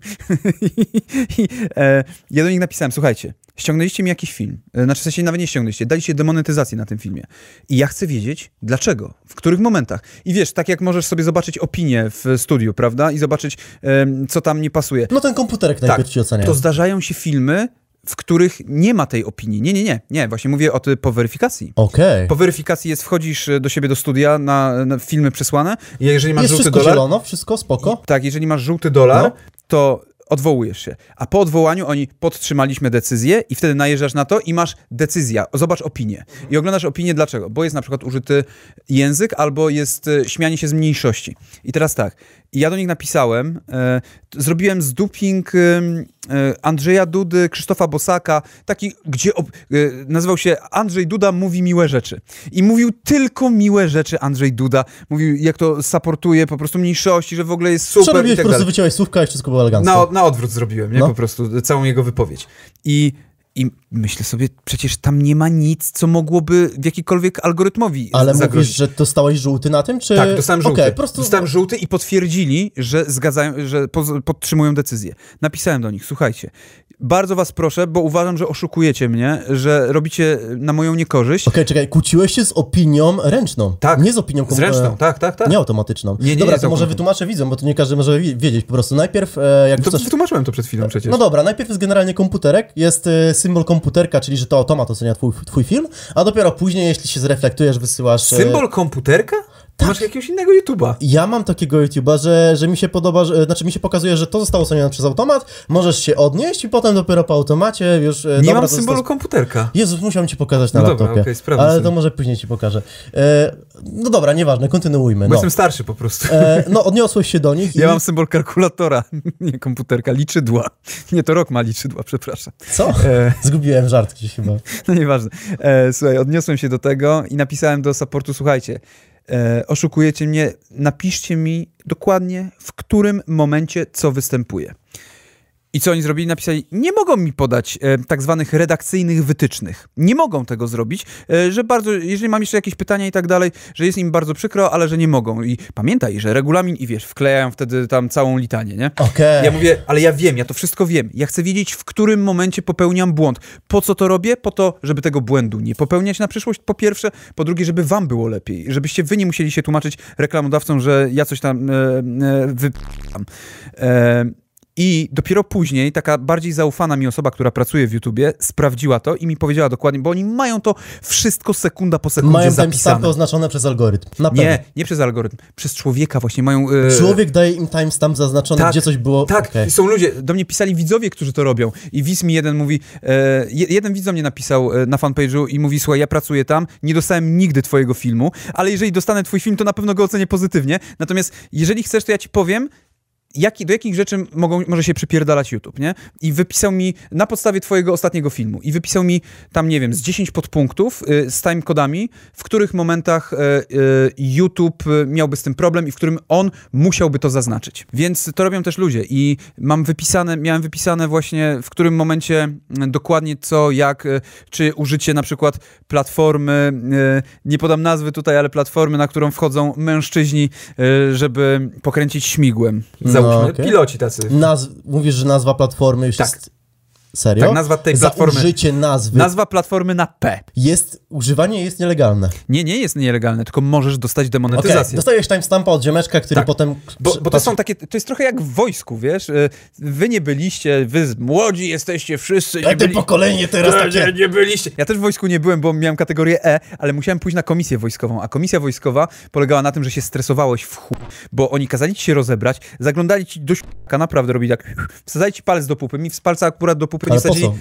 I, e, ja do nich napisałem, słuchajcie, ściągnęliście mi jakiś film, e, znaczy w sensie nawet nie ściągnęliście, daliście demonetyzację na tym filmie. I ja chcę wiedzieć, dlaczego, w których momentach. I wiesz, tak jak możesz sobie zobaczyć opinię w studiu, prawda, i zobaczyć, em, co tam nie pasuje. No ten komputerek najpierw ci ocenia. to zdarzają się filmy, w których nie ma tej opinii. Nie, nie, nie, nie, właśnie mówię o tym po weryfikacji. Okej. Po weryfikacji jest, wchodzisz e, do siebie do studia na, na filmy przesłane i jeżeli masz Jest żółty wszystko dolar, zielono, wszystko spoko. tak, jeżeli masz żółty dolar, No. to odwołujesz się. A po odwołaniu oni podtrzymaliśmy decyzję i wtedy najeżdżasz na to i masz decyzja. Zobacz opinię. I oglądasz opinię dlaczego? Bo jest na przykład użyty język albo jest e, śmianie się z mniejszości. I teraz tak, ja do nich napisałem, e, zrobiłem zduping em, e, Andrzeja Dudy, Krzysztofa Bosaka, taki, gdzie e, nazywał się Andrzej Duda mówi miłe rzeczy. I mówił tylko miłe rzeczy Andrzej Duda. Mówił, jak to supportuje po prostu mniejszości, że w ogóle jest super Przerobiłeś, i tak po prostu wyciąłeś słówka i wszystko było elegancko. Na, na odwrót zrobiłem, nie? No. Po prostu całą jego wypowiedź. I, I myślę sobie, przecież tam nie ma nic, co mogłoby w jakikolwiek algorytmowi Ale zagrozić. mówisz, że dostałeś żółty na tym, czy... Tak, dostałem żółty. Okej, po prostu... Dostałem żółty i potwierdzili, że zgadzają, że podtrzymują decyzję. Napisałem do nich, słuchajcie, bardzo was proszę, bo uważam, że oszukujecie mnie, że robicie na moją niekorzyść. Okej, czekaj, kłóciłeś się z opinią ręczną. Tak. Nie z opinią kom- Zręczną, tak, tak, tak. Nie automatyczną. Nie, nie, dobra, nie z to może wytłumaczę widzom, bo to nie każdy może wi- wiedzieć. Po prostu najpierw, e, jak To wrzucasz... wytłumaczyłem to przed chwilą przecież. No dobra, najpierw jest generalnie komputerek, jest e, symbol komputerka, czyli że to automat ocenia twój, twój film, a dopiero później, jeśli się zreflektujesz, wysyłasz... e, Symbol komputerka? Ty masz jakiegoś innego YouTube'a. Ja mam takiego YouTube'a, że, że mi się podoba, że, znaczy mi się pokazuje, że to zostało ustawione przez automat, możesz się odnieść i potem dopiero po automacie już... e, Nie dobra, mam symbolu zostało- komputerka. Jezus, musiałem ci pokazać na No dobra, laptopie. okej, sprawdzę ale sobie. to może później ci pokażę. E, no dobra, nieważne, kontynuujmy. Bo No. jestem starszy po prostu. E, no, odniosłeś się do nich i... Ja mam symbol kalkulatora, nie komputerka, liczydła. Nie, to rok ma liczydła, przepraszam. Co? E, Zgubiłem żart gdzieś chyba. no nieważne. E, słuchaj, odniosłem się do tego i napisałem do supportu, słuchajcie, e, oszukujecie mnie, napiszcie mi dokładnie, w którym momencie co występuje. I co oni zrobili? Napisali, nie mogą mi podać e, tak zwanych redakcyjnych wytycznych. Nie mogą tego zrobić, e, że bardzo, jeżeli mam jeszcze jakieś pytania i tak dalej, że jest im bardzo przykro, ale że nie mogą. I pamiętaj, że regulamin i wiesz, wklejają wtedy tam całą litanię, nie? Okej. Ja mówię, ale ja wiem, ja to wszystko wiem. Ja chcę wiedzieć, w którym momencie popełniam błąd. Po co to robię? Po to, żeby tego błędu nie popełniać na przyszłość, po pierwsze. Po drugie, żeby wam było lepiej. Żebyście wy nie musieli się tłumaczyć reklamodawcom, że ja coś tam e, e, wypam. E, i dopiero później taka bardziej zaufana mi osoba, która pracuje w YouTubie, sprawdziła to i mi powiedziała dokładnie, bo oni mają to wszystko sekunda po sekundzie Mają zapisane. timestampy oznaczone przez algorytm. Na pewno. Nie, nie przez algorytm, przez człowieka właśnie mają... e, Człowiek daje im timestamp zaznaczony, tak, gdzie coś było. Tak, i są ludzie, do mnie pisali widzowie, którzy to robią. I widz mi jeden mówi, je- jeden widz do mnie napisał e, na fanpage'u i mówi, słuchaj, ja pracuję tam, nie dostałem nigdy twojego filmu, ale jeżeli dostanę twój film, to na pewno go ocenię pozytywnie. Natomiast jeżeli chcesz, to ja ci powiem, jaki, do jakich rzeczy mogą, może się przypierdalać YouTube, nie? I wypisał mi na podstawie twojego ostatniego filmu i wypisał mi tam, nie wiem, z 10 podpunktów y, z timekodami, w których momentach y, y, YouTube miałby z tym problem i w którym on musiałby to zaznaczyć. Więc to robią też ludzie i mam wypisane, miałem wypisane właśnie w którym momencie y, dokładnie co, jak, y, czy użycie na przykład platformy, y, nie podam nazwy tutaj, ale platformy, na którą wchodzą mężczyźni, żeby pokręcić śmigłem. Załóżmy, No, okej. piloci tacy. Mówisz, że nazwa platformy już Tak. jest... Serio? Tak, nazwa tej Za platformy. użycie nazwy Nazwa platformy na P. jest... Używanie jest nielegalne. Nie, nie jest nielegalne, tylko możesz dostać demonetyzację. dostajesz timestampa od ziomeczka, który Tak. potem... Bo, bo to są takie, to jest trochę jak w wojsku, wiesz? Y, Wy nie byliście, wy młodzi jesteście wszyscy, nie A byli... pokolenie teraz takie... nie, nie byliście. Ja też w wojsku nie byłem, bo miałem kategorię E, ale musiałem pójść na komisję wojskową. A komisja wojskowa polegała na tym, że się stresowałeś w chuj, bo oni kazali ci się rozebrać, zaglądali ci do środka, naprawdę robili tak, wsadzali ci palec do pupy, mi z palca akurat do pupy nie Ale po wsadzili. co?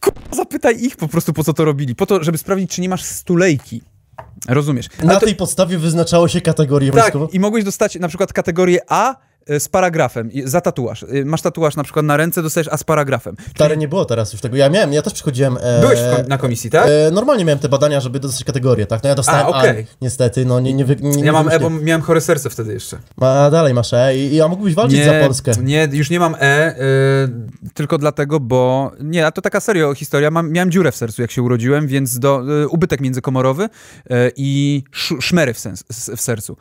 Kurwa, zapytaj ich po prostu, po co to robili. Po to, żeby sprawdzić, czy nie masz stulejki. Rozumiesz? Na to- tej podstawie wyznaczało się kategorię tak, i mogłeś dostać na przykład kategorię A z paragrafem, za tatuaż. Y, Masz tatuaż na przykład na ręce, dostajesz A z paragrafem. Stare nie było teraz już tego. Ja miałem, ja też przychodziłem... E, Byłeś kom- na komisji, tak? E, normalnie miałem te badania, żeby dostać kategorię, tak? No ja dostałem A, A, okej. niestety, no nie, nie, wy, nie Ja mam E, bo miałem chore serce wtedy jeszcze. A dalej masz E i, i a mógłbyś walczyć za Polskę. Nie, już nie mam E, y, tylko dlatego, bo... Nie, a to taka serio historia. Mam, miałem dziurę w sercu, jak się urodziłem, więc do, y, ubytek międzykomorowy y, i sz, szmery w, sens, w sercu.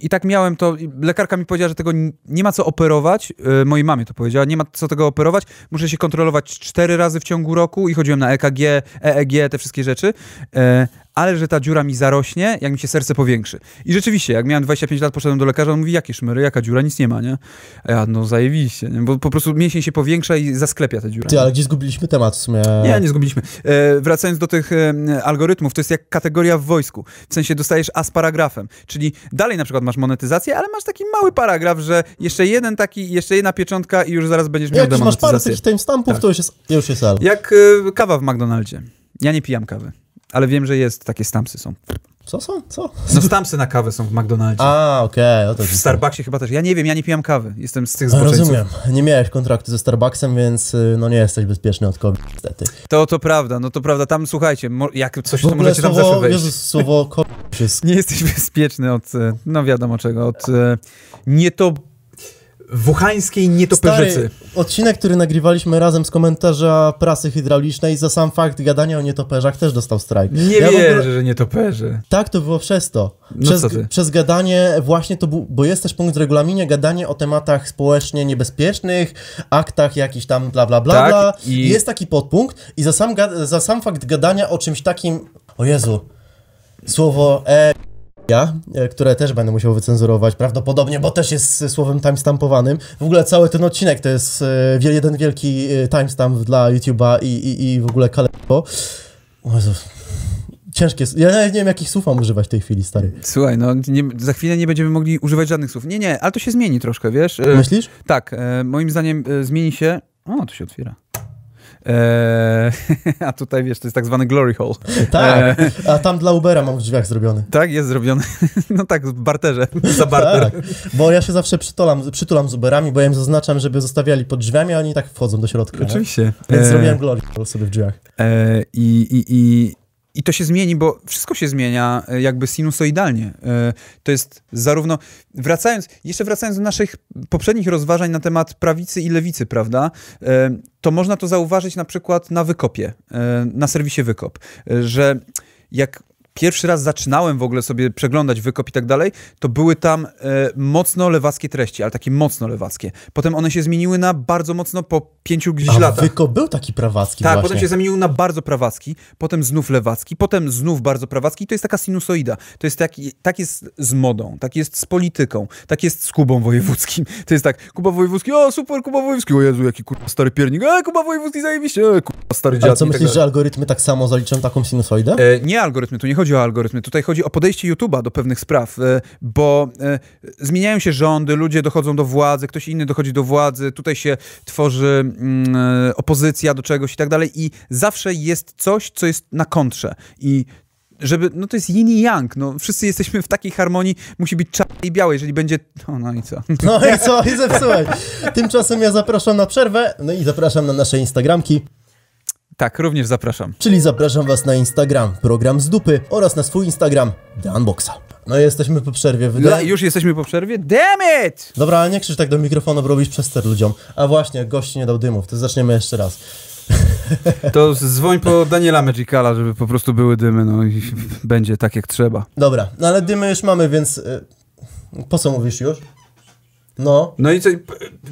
I tak miałem to... Lekarka mi powiedziała, że tego nie ma co operować. y, Mojej mamie to powiedziała. Nie ma co tego operować. Muszę się kontrolować cztery razy w ciągu roku i chodziłem na E EKG, EEG, te wszystkie rzeczy. Ale że ta dziura mi zarośnie, jak mi się serce powiększy. I rzeczywiście, jak miałem 25 lat, poszedłem do lekarza, on mówi, jakie szmery, jaka dziura, nic nie ma, nie? A ja, no zajebiście, nie? bo po prostu mięsień się powiększa i zasklepia tę dziurę. Ty, ale gdzie zgubiliśmy temat w sumie? Nie, nie zgubiliśmy. E, wracając do tych e, algorytmów, to jest jak kategoria w wojsku. W sensie dostajesz A z paragrafem, czyli dalej na przykład masz monetyzację, ale masz taki mały paragraf, że jeszcze jeden taki, jeszcze jedna pieczątka i już zaraz będziesz miał Jak już masz parę demonetyzację. takich timestampów, Tak. to już jest, już jest L. Jak e, kawa w McDonaldzie. Ja nie pijam kawy, ale wiem, że jest, takie stampsy są. Co są? Co? No stampsy na kawę są w McDonaldzie. A, okej, o to W. Starbucksie chyba też. Ja nie wiem, ja nie pijam kawy. Jestem z tych zboczeńców. Rozumiem. Nie miałeś kontraktu ze Starbucksem, więc y, no nie jesteś bezpieczny od COVID, niestety. To, to prawda, no to prawda. Tam słuchajcie, jak coś, to możecie tam słowo, zawsze wejść. Jezus, słowo COVID jest... Nie jesteś bezpieczny od, e, no wiadomo czego, od e, nie to... Wuchańskiej nietoperzycy. Stary, odcinek, który nagrywaliśmy razem z komentarza prasy hydraulicznej za sam fakt gadania o nietoperzach też dostał strajk. Nie Ja wierzę, ogóle- że nietoperze. Tak, to było przez to. No Przez, ty? przez gadanie właśnie to był, bo jest też punkt w regulaminie, gadanie o tematach społecznie niebezpiecznych, aktach jakichś tam bla bla bla Tak, bla. i- Jest taki podpunkt i za sam, ga- za sam fakt gadania o czymś takim, o Jezu, słowo e ja, e, które też będę musiał wycenzurować prawdopodobnie, bo też jest słowem timestampowanym. W ogóle cały ten odcinek to jest e, jeden wielki e, timestamp dla YouTube'a i, i, i w ogóle Jezus. ciężkie. Ja nawet nie wiem, jakich słów mam używać w tej chwili, stary. Słuchaj, no nie, za chwilę nie będziemy mogli używać żadnych słów. Nie, nie, ale to się zmieni troszkę, wiesz? Myślisz? Tak, moim zdaniem zmieni się... O, to się otwiera. E, a tutaj, wiesz, to jest tak zwany glory hole. Tak. A tam dla Ubera mam w drzwiach zrobiony. Tak, jest zrobione. No tak, w barterze, za barter. Tak, bo ja się zawsze przytulam, przytulam z Uberami, bo ja im zaznaczam, żeby zostawiali pod drzwiami, a oni tak wchodzą do środka. Oczywiście. Więc E, zrobiłem glory sobie w drzwiach. E, i, i, i, I to się zmieni, bo wszystko się zmienia e, jakby sinusoidalnie. E, To jest zarówno, wracając, jeszcze wracając do naszych poprzednich rozważań na temat prawicy i lewicy, prawda, e, to można to zauważyć na przykład na Wykopie, na serwisie Wykop, że jak pierwszy raz zaczynałem w ogóle sobie przeglądać Wykop i tak dalej, to były tam e, mocno lewackie treści, ale takie mocno lewackie. Potem one się zmieniły na bardzo mocno po pięciu gdzieś A latach. Wyko był taki prawacki Tak, właśnie. potem się zamienił na bardzo prawacki, potem znów lewacki, potem znów bardzo prawacki. To jest taka sinusoida. To jest taki, tak jest z modą, tak jest z polityką, tak jest z Kubą Wojewódzkim. To jest tak, Kuba Wojewódzki, o super, Kuba Wojewódzki, o Jezu, jaki kurwa stary piernik, e, Kuba Wojewódzki zajebiście, e, kurwa stary dziad. Ale co tak myślisz, dalej. że algorytmy tak samo zaliczą taką sinusoidę? E, nie algorytmy, tu nie chodzi o algorytmy, tutaj chodzi o podejście YouTube'a do pewnych spraw, e, bo e, zmieniają się rządy, ludzie dochodzą do władzy, ktoś inny dochodzi do władzy, tutaj się tworzy mm, e, opozycja do czegoś i tak dalej i zawsze jest coś, co jest na kontrze i żeby, no to jest yin i yang, no wszyscy jesteśmy w takiej harmonii, musi być czarny i biały, jeżeli będzie, no, no i co? No i co? I zepsułeś. Tymczasem ja zapraszam na przerwę, no i zapraszam na nasze Instagramki, Tak, również zapraszam. czyli zapraszam was na Instagram, program z dupy oraz na swój Instagram, The Unboxa. No i jesteśmy po przerwie. Wydaje... już jesteśmy po przerwie? Damn it! Dobra, ale nie krzycz tak do mikrofonu, bo robisz przester ludziom. A właśnie, gość nie dał dymów, to zaczniemy jeszcze raz. To dzwoń po Daniela Magicala, żeby po prostu były dymy, no i będzie tak jak trzeba. Dobra, no ale dymy już mamy, więc... y, Po co mówisz już? No, No i co,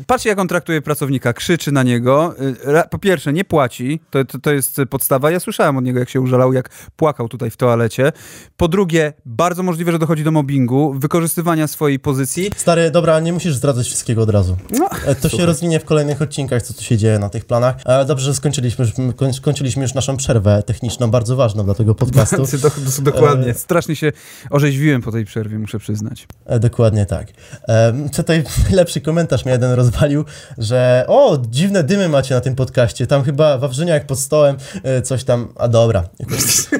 patrzcie jak on traktuje pracownika, krzyczy na niego. Y, Po pierwsze, nie płaci, to, to, to jest podstawa. Ja słyszałem od niego, jak się użalał, jak płakał tutaj w toalecie. Po drugie, bardzo możliwe, że dochodzi do mobbingu, wykorzystywania swojej pozycji. stary, dobra, nie musisz zdradzać wszystkiego od razu. No, E, To się rozwinie w kolejnych odcinkach, co tu się dzieje na tych planach. Ale dobrze, że skończyliśmy, skończyliśmy już naszą przerwę techniczną, bardzo ważną dla tego podcastu. do, do, dokładnie. Strasznie się orzeźwiłem po tej przerwie, muszę przyznać. E, Dokładnie tak. E, Tutaj najlepszy komentarz mnie jeden rozwalił, że o, dziwne dymy macie na tym podcaście, tam chyba Wawrzyniak pod stołem, e, coś tam, a dobra.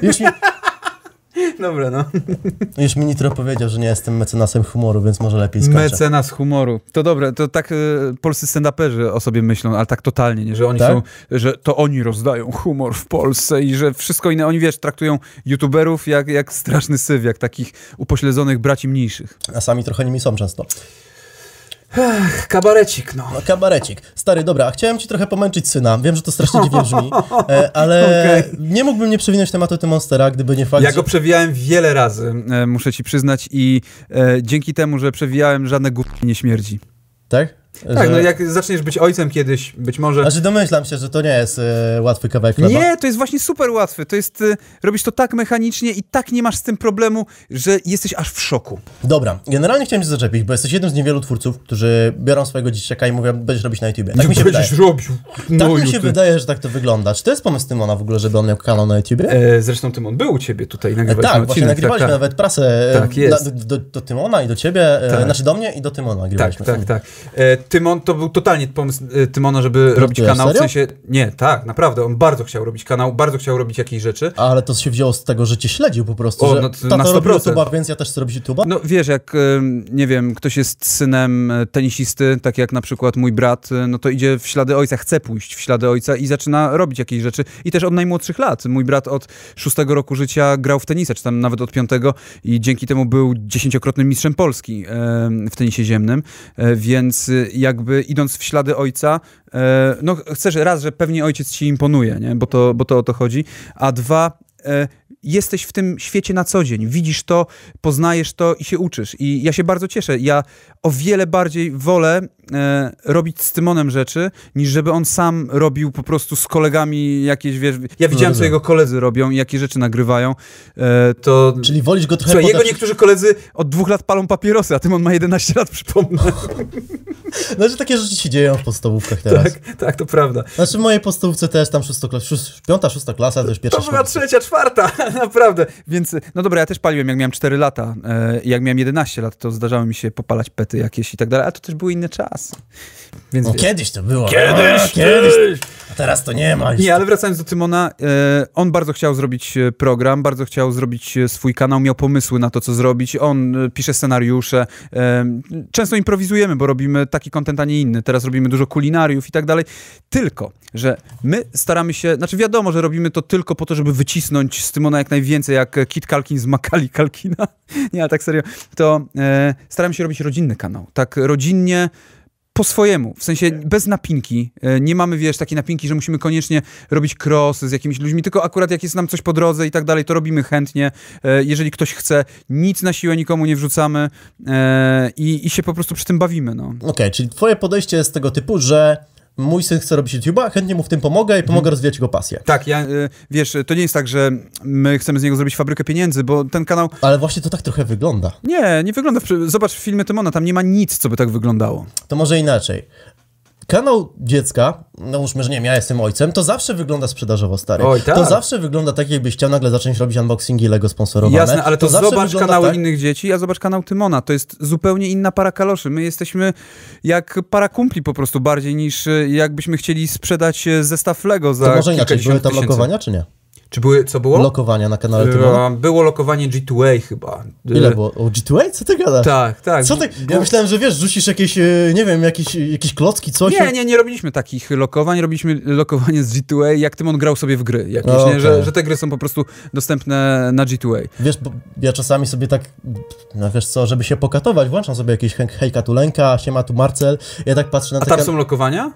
Już mi, Dobra, no. już mi Nitro powiedział, że nie jestem mecenasem humoru, więc może lepiej skończę. Mecenas humoru. To dobre, to tak e, polscy stand-uperzy o sobie myślą, ale tak totalnie, nie? że oni Tak? są, że to oni rozdają humor w Polsce i że wszystko inne, oni wiesz, traktują youtuberów jak, jak straszny syf, jak takich upośledzonych braci mniejszych. A sami trochę nimi są często. Kabarecik, no. No, kabarecik. Stary, dobra, chciałem ci trochę pomęczyć syna. Wiem, że to strasznie dziwnie brzmi, e, ale Okej. nie mógłbym nie przewinąć tematu tym Monstera, gdyby nie fakt, Ja go przewijałem wiele razy, e, muszę ci przyznać i e, dzięki temu, że przewijałem, żadne głupie nie śmierdzi. Tak? Tak, Że- no jak zaczniesz być ojcem kiedyś, być może... Znaczy domyślam się, że to nie jest e, łatwy kawałek chleba. Nie, to jest właśnie super łatwe. To jest, y, robisz to tak mechanicznie i tak nie masz z tym problemu, że jesteś aż w szoku. Dobra, generalnie chciałem się zaczepić, bo jesteś jednym z niewielu twórców, którzy biorą swojego dzieciaka i mówią, będziesz robić na YouTubie. Tak mi się wydaje. robił. Tak mi się wydaje, że tak to wygląda. Czy to jest pomysł Tymona w ogóle, żeby on miał kanał na YouTubie? E, zresztą Tymon był u ciebie tutaj, E, nagrywaliśmy tak, właśnie odcinek. nagrywaliśmy tak, tak. nawet prasę e, Tak, jest. na, do, do Tymona i do ciebie, e, Tak. znaczy do mnie i do Tymona Tak, nagrywaliśmy. tak, tak. E, Tymon to był totalnie pomysł e, Tymona, żeby robić kanał. W serio? sensie, nie, tak, naprawdę. On bardzo chciał robić kanał, bardzo chciał robić jakieś rzeczy. Ale to się wzięło z tego, że cię śledził po prostu, O, że no tata na robi 100%. YouTube'a, więc ja też chcę robić YouTube'a. No wiesz, jak, nie wiem, ktoś jest synem e, tenisisty, tak jak na przykład mój brat, e, no to idzie w ślady ojca, chce pójść w ślady ojca i zaczyna robić jakieś rzeczy. I też od najmłodszych lat. Mój brat od szóstego roku życia grał w tenisa, czy tam nawet od piątego i dzięki temu był dziesięciokrotnym mistrzem Polski w tenisie ziemnym. E, Więc y, jakby idąc w ślady ojca, e, no chcesz raz, że pewnie ojciec ci imponuje, nie? Bo, to, bo to o to chodzi, a dwa, e, jesteś w tym świecie na co dzień, widzisz to, poznajesz to i się uczysz. I ja się bardzo cieszę. Ja o wiele bardziej wolę e, robić z Tymonem rzeczy, niż żeby on sam robił po prostu z kolegami jakieś, wiesz, ja widziałem, co rozumiem. jego koledzy robią i jakie rzeczy nagrywają, e, to... Czyli wolisz go trochę Słuchaj, jego podać- niektórzy koledzy od dwóch lat palą papierosy, a Tymon ma 11 lat, przypomnę. Znaczy takie rzeczy się dzieją w podstawówkach teraz. tak, tak, to prawda. Znaczy w mojej podstawówce też tam szóstoklas, szóst, piąta, szósta klasa, to już pierwsza To była trzecia, czwarta, naprawdę. Więc, no dobra, ja też paliłem, jak miałem 4 lata. E, jak miałem 11 lat, to zdarzało mi się popalać pety jakieś i tak dalej, ale to też były inne czasy. Więc No kiedyś to było. Kiedyś, a, kiedyś. A teraz to nie ma. już. Nie, ale wracając do Tymona, e, on bardzo chciał zrobić e, program, bardzo chciał zrobić e, swój kanał, miał pomysły na to, co zrobić. On pisze scenariusze. Często improwizujemy, bo robimy taki content, a nie inny. Teraz robimy dużo kulinariów i tak dalej. Tylko, że my staramy się, znaczy wiadomo, że robimy to tylko po to, żeby wycisnąć z Tymona jak najwięcej, jak Kit Kalkin z Makali Kalkina. nie, ale tak serio. To staramy się robić rodzinny kanał. Tak rodzinnie, po swojemu, w sensie bez napinki. E, Nie mamy, wiesz, takiej napinki, że musimy koniecznie robić crossy z jakimiś ludźmi, tylko akurat jak jest nam coś po drodze i tak dalej, to robimy chętnie. E, Jeżeli ktoś chce, nic na siłę nikomu nie wrzucamy e, i, i się po prostu przy tym bawimy, no. Okej, czyli twoje podejście jest tego typu, że mój syn chce robić YouTube'a, chętnie mu w tym pomogę i pomogę rozwijać jego pasję. Tak, ja, e, wiesz, to nie jest tak, że my chcemy z niego zrobić fabrykę pieniędzy, bo ten kanał, Ale właśnie to tak trochę wygląda. nie, nie wygląda, zobacz filmy Tymona, tam nie ma nic, co by tak wyglądało. To może inaczej. Kanał dziecka, no już że nie wiem, ja jestem ojcem, to zawsze wygląda sprzedażowo, stary. Oj, tak. To zawsze wygląda tak, jakbyś chciał nagle zacząć robić unboxingi Lego sponsorowane. Jasne, ale to, zawsze zobacz kanały tak, innych dzieci, a zobacz kanał Tymona. To jest zupełnie inna para kaloszy. My jesteśmy jak para kumpli po prostu bardziej niż e, jakbyśmy chcieli sprzedać e, zestaw Lego za To może inaczej, były tam lokowania, czy nie? Czy były, co było? Lokowania na kanale Tymona? E, Było lokowanie G2A chyba. Ile E, było? O, G2A? Co ty gadasz? Tak, tak. Co ty? Ja myślałem, że wiesz, rzucisz jakieś, e, nie wiem, jakieś, jakieś klocki, coś. Nie, nie, nie robiliśmy takich lokowań, robiliśmy lokowanie z G2A, jak Tymon grał sobie w gry jakieś, No, nie? Że, że te gry są po prostu dostępne na G2A. Wiesz, bo ja czasami sobie tak, no wiesz co, żeby się pokatować, włączam sobie jakieś hej- hejka tulenka, siema tu Marcel, ja tak patrzę na A te tam kan- są lokowania?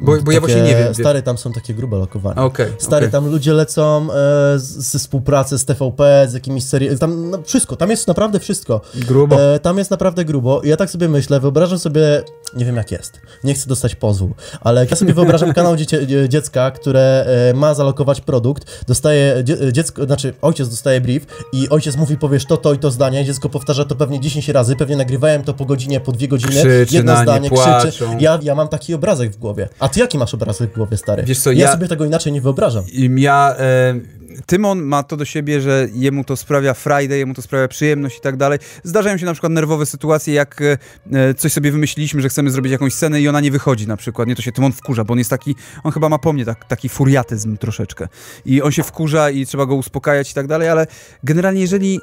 Bo, bo ja właśnie nie wiem. Stary, tam są takie grube lokowania. Okej, Stary, okej. tam ludzie lecą e, ze współpracy z TVP, z jakimiś serii, tam no, wszystko, tam jest naprawdę wszystko. Grubo. E, tam jest naprawdę grubo i ja tak sobie myślę, wyobrażam sobie, nie wiem jak jest, nie chcę dostać pozwu, ale ja sobie wyobrażam kanał dziecie, dzie- dziecka, które e, ma zalokować produkt, dostaje, dzie, dziecko, znaczy ojciec dostaje brief i ojciec mówi, powiesz to, to i to zdanie, dziecko powtarza to pewnie 10 razy, pewnie nagrywałem to po godzinie, po dwie godziny, Krzyczy jedno zdanie, krzyczy. Ja, ja mam taki obrazek w głowie. A ty jaki masz obrazek w głowie, stary? Wiesz co, ja... ja- sobie tego inaczej nie wyobrażam. Ja, e, Tymon ma to do siebie, że jemu to sprawia Friday, jemu to sprawia przyjemność i tak dalej. Zdarzają się na przykład nerwowe sytuacje, jak e, coś sobie wymyśliliśmy, że chcemy zrobić jakąś scenę i ona nie wychodzi na przykład. Nie, to się Tymon wkurza, bo on jest taki, on chyba ma po mnie tak, taki furiatyzm troszeczkę. I on się wkurza i trzeba go uspokajać i tak dalej, ale generalnie jeżeli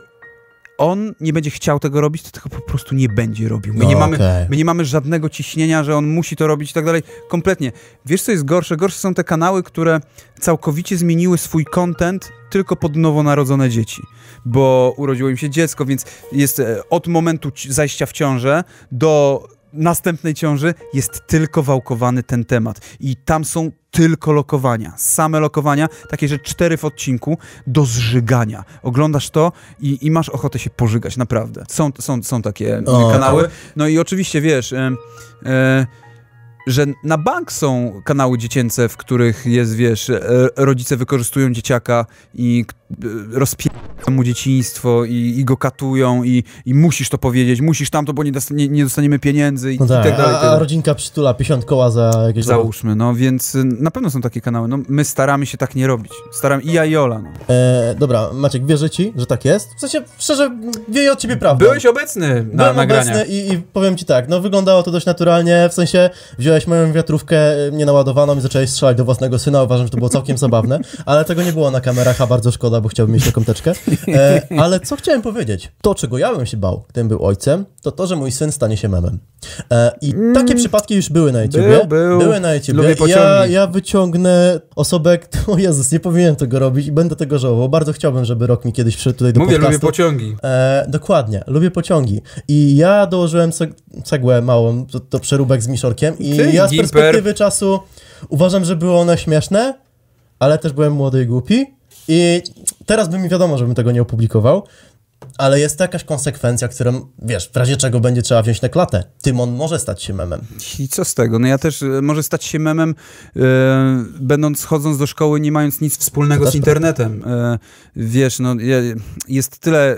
on nie będzie chciał tego robić, to tego po prostu nie będzie robił. My, No, nie, mamy, my nie mamy żadnego ciśnienia, że on musi to robić i tak dalej. Kompletnie. Wiesz, co jest gorsze? Gorsze są te kanały, które całkowicie zmieniły swój content tylko pod nowonarodzone dzieci. Bo urodziło im się dziecko, więc jest e, od momentu ci- zajścia w ciążę do następnej ciąży jest tylko wałkowany ten temat. I tam są tylko lokowania, same lokowania, takie, że cztery w odcinku do zżygania. Oglądasz to i, i masz ochotę się pożygać, naprawdę. Są, są, są takie O, kanały. No i oczywiście, wiesz, e, e, że na bank są kanały dziecięce, w których jest, wiesz, e, rodzice wykorzystują dzieciaka i e, rozpierają mu dzieciństwo i, i go katują i, i musisz to powiedzieć, musisz tamto, bo nie, dosta- nie, nie dostaniemy pieniędzy i, No i tak, tak dalej. a, tak a dalej. rodzinka przytula 50 koła za jakieś... Załóżmy, no więc y, na pewno są takie kanały. No, my staramy się tak nie robić. Staram i ja i Ola. No. E, dobra, Maciek, wierzę ci, że tak jest? W sensie, szczerze, wieje od ciebie prawda. Byłeś obecny na Byłem nagraniach. obecny i, i powiem ci tak, no wyglądało to dość naturalnie, w sensie wziąłeś moją wiatrówkę e, nienaładowaną i zacząłeś strzelać do własnego syna, uważam, że to było całkiem zabawne, ale tego nie było na kamerach, a bardzo szkoda, bo chciałbym mieć taką teczkę. E, ale co chciałem powiedzieć? To, czego ja bym się bał, gdybym był ojcem, to to, że mój syn stanie się memem. E, I takie przypadki już były na YouTubie. Mm. Był, był. Były na YouTubie. Lubię Ja, pociągi. ja wyciągnę osobę, o Jezus, nie powinienem tego robić i będę tego żałował. Bardzo chciałbym, żeby rok mi kiedyś przyszedł tutaj do Mówię, podcastu. lubię pociągi. E, dokładnie, lubię pociągi. I ja dołożyłem ceg cegłę małą do, do przeróbek z Miszorkiem i Ty, ja z Gimper. perspektywy czasu uważam, że było one śmieszne, ale też byłem młody i głupi i teraz by mi wiadomo, żebym tego nie opublikował. ale jest to jakaś konsekwencja, którą, wiesz, w razie czego będzie trzeba wziąć na klatę. Tymon może stać się memem. I co z tego? No ja też e, może stać się memem, e, będąc, chodząc do szkoły, nie mając nic wspólnego z też internetem. E, wiesz, no jest tyle...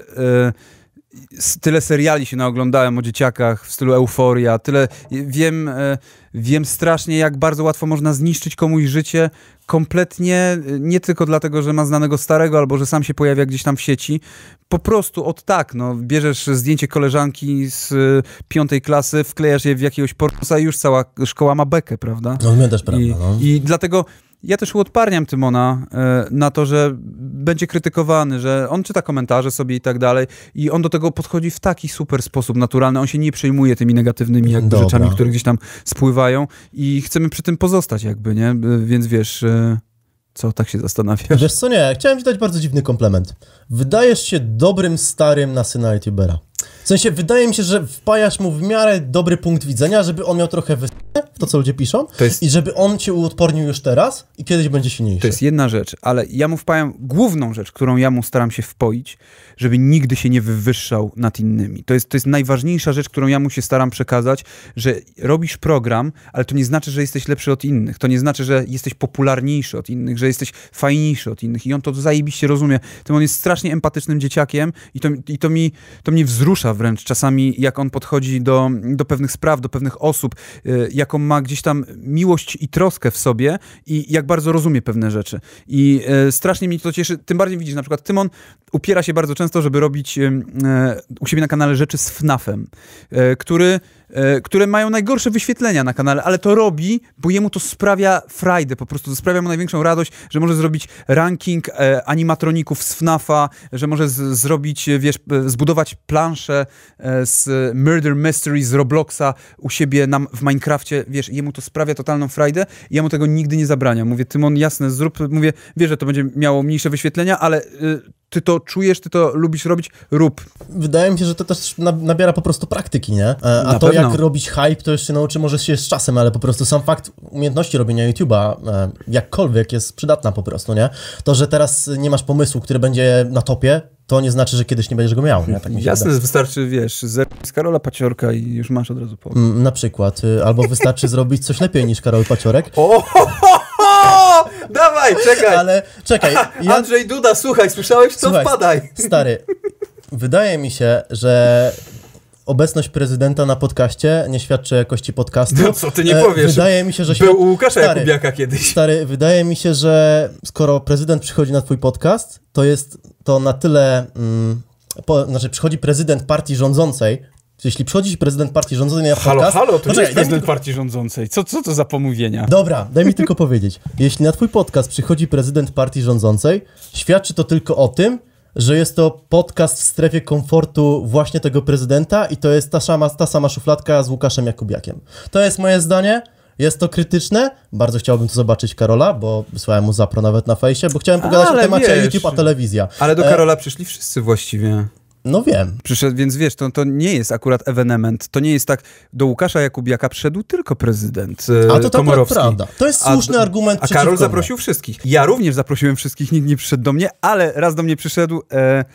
Tyle seriali się naoglądałem o dzieciakach w stylu Euforia, tyle wiem, wiem strasznie, jak bardzo łatwo można zniszczyć komuś życie kompletnie, e, nie tylko dlatego, że ma znanego starego, albo że sam się pojawia gdzieś tam w sieci. Po prostu od tak, no, bierzesz zdjęcie koleżanki z e, piątej klasy, wklejasz je w jakiegoś pornosa i już cała szkoła ma bekę, prawda? No, też prawda, I, no. I dlatego ja też uodparniam Tymona e, na to, że będzie krytykowany, że on czyta komentarze sobie i tak dalej i on do tego podchodzi w taki super sposób naturalny. On się nie przejmuje tymi negatywnymi jakby Dobra. rzeczami, które gdzieś tam spływają i chcemy przy tym pozostać jakby, nie? E, Więc wiesz, e, co tak się zastanawiasz? Wiesz co, nie, chciałem ci dać bardzo dziwny komplement. Wydajesz się dobrym starym na syna youtubera. W sensie, wydaje mi się, że wpajasz mu w miarę dobry punkt widzenia, żeby on miał trochę wys... w to, co ludzie piszą jest- i żeby on cię uodpornił już teraz i kiedyś będzie silniejszy. To jest jedna rzecz, ale ja mu wpajam główną rzecz, którą ja mu staram się wpoić, żeby nigdy się nie wywyższał nad innymi. To jest, to jest najważniejsza rzecz, którą ja mu się staram przekazać, że robisz program, ale to nie znaczy, że jesteś lepszy od innych. To nie znaczy, że jesteś popularniejszy od innych, że jesteś fajniejszy od innych. I on to zajebiście rozumie. Tym on jest strasznie empatycznym dzieciakiem i to, i to, mi, to mnie wzrusza wręcz czasami, jak on podchodzi do, do pewnych spraw, do pewnych osób, y, jaką ma gdzieś tam miłość i troskę w sobie i jak bardzo rozumie pewne rzeczy. I e, strasznie mnie to cieszy. Tym bardziej widzisz, na przykład Tymon upiera się bardzo często, żeby robić e, u siebie na kanale rzeczy z FNAF-em, e, który, które mają najgorsze wyświetlenia na kanale, ale to robi, bo jemu to sprawia frajdę, po prostu sprawia mu największą radość, że może zrobić ranking e, animatroników z FNAF-a, że może z, zrobić, e, wiesz, e, zbudować planszę e, z Murder Mystery z Robloxa u siebie na, w Minecrafcie, wiesz, jemu to sprawia totalną frajdę i ja mu tego nigdy nie zabraniam. Mówię, Tymon, jasne, zrób, mówię, wiesz, że to będzie miało mniejsze wyświetlenia, ale y, ty to czujesz, ty to lubisz robić, rób. Wydaje mi się, że to też na- nabiera po prostu praktyki, nie? E, A Na to. Jak robić hype, to już się nauczy może się z czasem, ale po prostu sam fakt umiejętności robienia YouTube'a e, jakkolwiek jest przydatna po prostu, nie? To, że teraz nie masz pomysłu, który będzie na topie, to nie znaczy, że kiedyś nie będziesz go miał, nie? Tak Jasne, wydaje. wystarczy, wiesz, z Karola Paciorka i już masz od razu po. Mm, Na przykład, y, albo wystarczy zrobić coś lepiej niż Karol Paciorek, O, dawaj, czekaj. ale czekaj, ja, Andrzej Duda, słuchaj, słyszałeś co? Słuchaj, Wpadaj. Stary, wydaje mi się, że obecność prezydenta na podcaście nie świadczy jakości podcastu. No co ty nie E, powiesz? Wydaje mi się, że... Był u Łukasza Stary, Jakubiaka kiedyś. Stary, wydaje mi się, że skoro prezydent przychodzi na twój podcast, to jest to na tyle... Mm, po, znaczy, przychodzi prezydent partii rządzącej, jeśli przychodzi prezydent partii rządzącej na Halo, podcast... halo, to nie Poczekaj, jest prezydent partii rządzącej. Co, co to za pomówienia? Dobra, daj mi tylko powiedzieć. Jeśli na twój podcast przychodzi prezydent partii rządzącej, świadczy to tylko o tym, że jest to podcast w strefie komfortu właśnie tego prezydenta i to jest ta sama, ta sama szufladka z Łukaszem Jakubiakiem. To jest moje zdanie. Jest to krytyczne. Bardzo chciałbym to zobaczyć Karola, bo wysłałem mu zapro nawet na fejsie, bo chciałem pogadać Ale o temacie wiesz, YouTube a telewizja. Ale do E, Karola przyszli wszyscy właściwie. No wiem. Przyszedł, więc wiesz, to, to nie jest akurat ewenement. To nie jest tak, do Łukasza Jakubiaka przyszedł tylko prezydent e, A to tak akurat Komorowski. prawda. To jest A- słuszny argument A Karol mnie. zaprosił wszystkich. Ja również zaprosiłem wszystkich, nikt nie przyszedł do mnie, ale raz do mnie przyszedł e,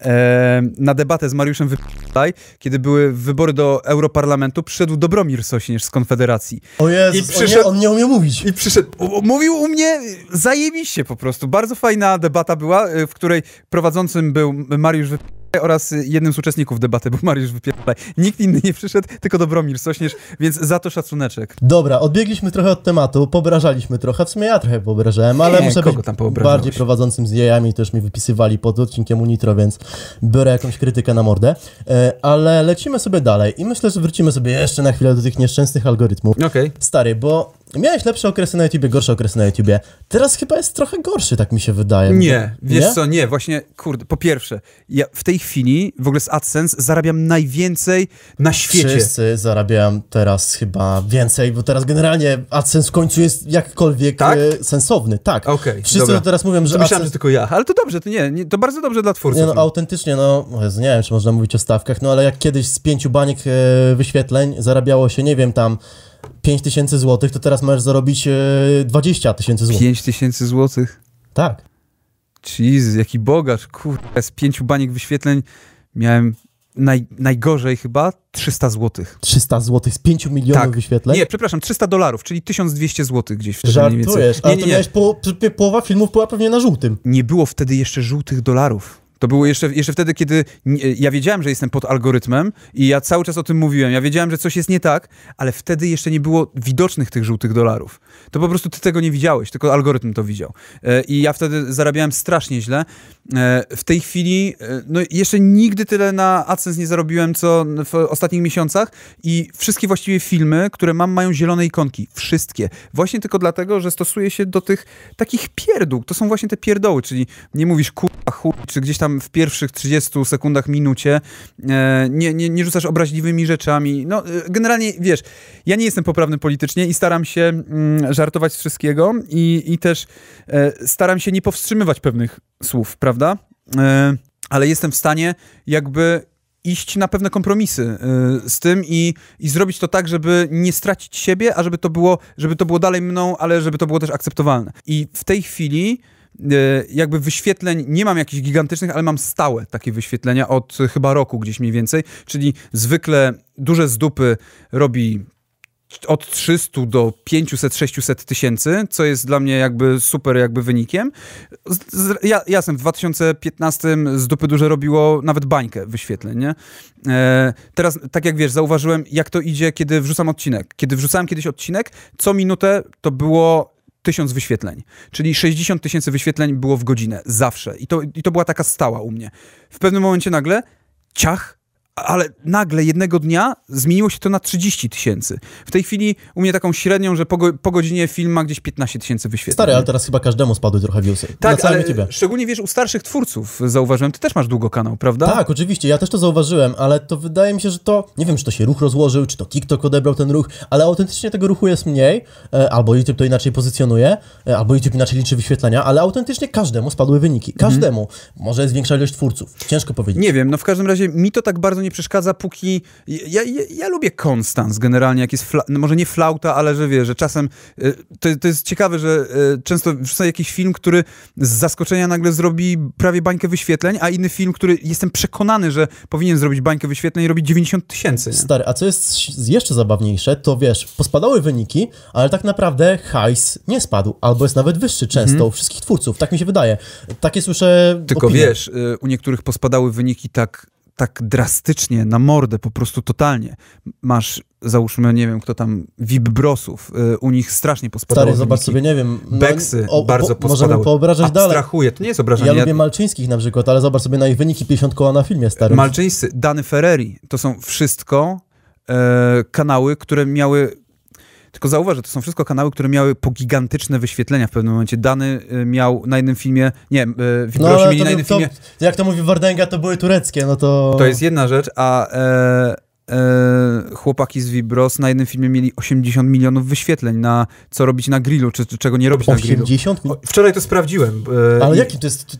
e, na debatę z Mariuszem Wypłaj, kiedy były wybory do Europarlamentu, przyszedł Dobromir Sośnierz z Konfederacji. O Jezus, I on, nie, przyszedł- on nie umie mówić. I przyszedł, mówił u mnie zajebiście po prostu. Bardzo fajna debata była, y, w której prowadzącym był Mariusz Wypieraj oraz jednym z uczestników debaty był Mariusz Wypieraj. Nikt inny nie przyszedł, tylko Dobromir Sośnierz, więc za to szacuneczek. Dobra, odbiegliśmy trochę od tematu, poobrażaliśmy trochę, w sumie ja trochę poobrażałem, ale Nie, muszę być bardziej prowadzącym z jajami, też mi wypisywali pod odcinkiem Unitro, więc biorę jakąś krytykę na mordę. E, ale lecimy sobie dalej i myślę, że wrócimy sobie jeszcze na chwilę do tych nieszczęsnych algorytmów. Okej. Stary, bo miałeś lepsze okresy na YouTubie, gorsze okresy na YouTubie. Teraz chyba jest trochę gorszy, tak mi się wydaje. Nie, wiesz Nie? co, nie, właśnie, kurde, po pierwsze, ja w tej chwili w ogóle z AdSense zarabiam najwięcej na świecie. Wszyscy zarabiają teraz chyba więcej, bo teraz generalnie AdSense w końcu jest jakkolwiek Tak? e, sensowny. Tak. Okej, Wszyscy dobra. teraz mówią, że To myślałem, AdSense że tylko ja, ale to dobrze, to nie, nie to bardzo dobrze dla twórców. Nie no, autentycznie, no, nie wiem, czy można mówić o stawkach, no ale jak kiedyś z pięciu baniek e, wyświetleń zarabiało się, nie wiem, tam 5 tysięcy złotych, to teraz możesz zarobić e, 20 tysięcy złotych. 5 tysięcy złotych. Tak. Jesus, jaki bogacz, kurde, z pięciu baniek wyświetleń miałem naj, najgorzej chyba 300 złotych. 300 zł z 5 milionów Tak. wyświetleń? Nie, przepraszam, 300 dolarów, czyli 1200 złotych gdzieś wtedy mniej więcej. Żartujesz, Nie, ale nie, to nie. miałeś po, p- połowa filmów była pewnie na żółtym. nie było wtedy jeszcze żółtych dolarów. To było jeszcze, jeszcze wtedy, kiedy ja wiedziałem, że jestem pod algorytmem i ja cały czas o tym mówiłem. Ja wiedziałem, że coś jest nie tak, ale wtedy jeszcze nie było widocznych tych żółtych dolarów. To po prostu ty tego nie widziałeś, tylko algorytm to widział. E, I ja wtedy zarabiałem strasznie źle. E, W tej chwili, e, no jeszcze nigdy tyle na AdSense nie zarobiłem, co w ostatnich miesiącach i wszystkie właściwie filmy, które mam, mają zielone ikonki. Wszystkie. Właśnie tylko dlatego, że stosuję się do tych takich pierdół. To są właśnie te pierdoły, czyli nie mówisz kurwa chuj, czy gdzieś tam w pierwszych 30 sekundach, minucie, nie, nie, nie rzucasz obraźliwymi rzeczami. No, generalnie, wiesz, ja nie jestem poprawny politycznie i staram się mm, żartować z wszystkiego i, i też e, staram się nie powstrzymywać pewnych słów, prawda? E, ale jestem w stanie jakby iść na pewne kompromisy y, z tym i, i zrobić to tak, żeby nie stracić siebie, a żeby to było, żeby to było dalej mną, ale żeby to było też akceptowalne. I w tej chwili y, jakby wyświetleń nie mam jakichś gigantycznych, ale mam stałe takie wyświetlenia od chyba roku gdzieś mniej więcej, czyli zwykle duże z dupy robi od 300 do 500-600 tysięcy, co jest dla mnie jakby super jakby wynikiem. Z, z, ja, jasne, w 2015 z dupy duże robiło nawet bańkę wyświetleń, nie? E, teraz, tak jak wiesz, zauważyłem, jak to idzie, kiedy wrzucam odcinek. Kiedy wrzucałem kiedyś odcinek, co minutę to było tysiąc wyświetleń. Czyli 60 tysięcy wyświetleń było w godzinę, zawsze. I to, I to była taka stała u mnie. W pewnym momencie nagle, ciach, ale nagle jednego dnia zmieniło się to na 30 tysięcy. W tej chwili u mnie taką średnią, że po, go, po godzinie film ma gdzieś 15 tysięcy wyświetleń. Stary, ale teraz chyba każdemu spadły trochę viewsy. Tak, ale YouTubie. szczególnie wiesz, u starszych twórców zauważyłem, ty też masz długo kanał, prawda? Tak, oczywiście, ja też to zauważyłem, ale to wydaje mi się, że to, nie wiem, czy to się ruch rozłożył, czy to TikTok odebrał ten ruch, ale autentycznie tego ruchu jest mniej, e, albo YouTube to inaczej pozycjonuje, e, albo YouTube inaczej liczy wyświetlenia, ale autentycznie każdemu spadły wyniki. Każdemu. Może jest większa ilość twórców. Ciężko powiedzieć. Nie wiem, no w każdym razie mi to tak bardzo nie przeszkadza, póki... Ja, ja, ja lubię konstans generalnie, jak jest, fla... no może nie flauta, ale że wie, że czasem... y, To, to jest ciekawe, że y, często wrzucę jakiś film, który z zaskoczenia nagle zrobi prawie bańkę wyświetleń, a inny film, który jestem przekonany, że powinien zrobić bańkę wyświetleń, robi 90 tysięcy. nie? Stary, a co jest jeszcze zabawniejsze, to wiesz, pospadały wyniki, ale tak naprawdę hajs nie spadł, albo jest nawet wyższy często u wszystkich twórców, tak mi się wydaje. Takie słyszę Tylko opinie. wiesz, y, u niektórych pospadały wyniki tak, tak drastycznie, na mordę, po prostu totalnie. Masz, załóżmy, nie wiem, kto tam, VIP Brosów, y, u nich strasznie pospadały Stary, zobacz sobie, nie wiem... no, Beksy o- bardzo po, pospadały. Możemy poobrażać dalej. Abstrahuję, to nie jest obrażanie. Ja lubię Malczyńskich na przykład, ale zobacz sobie na ich wyniki 50 koła na filmie, stary. Malczyńscy, Dany Ferreri, to są wszystko e, kanały, które miały. Tylko zauważ, że to są wszystko kanały, które miały po gigantyczne wyświetlenia w pewnym momencie. Dany e, miał na jednym filmie, nie, e, no, Wiprosi ale mieli na jednym to, filmie. jak to mówi Wardęga, to były tureckie, no to... To jest jedna rzecz, a e, e, chłopaki z Vibros na jednym filmie mieli 80 milionów wyświetleń na co robić na grillu, czy, czy czego nie robić na grillu. 80? O, Wczoraj to sprawdziłem. e, Ale i, jaki to jest...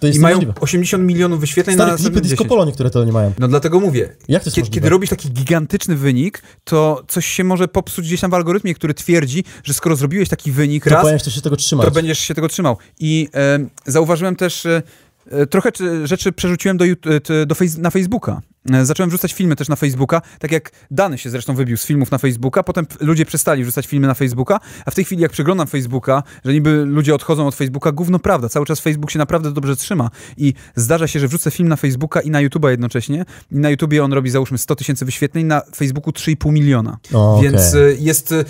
To, jest I mają niemożliwe. 80 milionów wyświetleń na Stare następne klipy Disco 10. Polo niektóre to nie mają. No dlatego mówię. Jak to jest Kiedy, możliwe? kiedy robisz taki gigantyczny wynik, to coś się może popsuć gdzieś tam w algorytmie, który twierdzi, że skoro zrobiłeś taki wynik To raz, się tego trzymać. to będziesz się tego trzymał. I e, zauważyłem też, e, trochę czy- rzeczy przerzuciłem do, t- do fejs- na Facebooka. E, Zacząłem wrzucać filmy też na Facebooka, tak jak Dany się zresztą wybił z filmów na Facebooka, potem ludzie przestali wrzucać filmy na Facebooka, a w tej chwili jak przeglądam Facebooka, że niby ludzie odchodzą od Facebooka, gówno prawda, cały czas Facebook się naprawdę dobrze trzyma i zdarza się, że wrzucę film na Facebooka i na YouTube'a jednocześnie i na YouTubie on robi załóżmy 100 tysięcy wyświetleń, na Facebooku 3,5 miliona. O, okej. Więc e, jest e,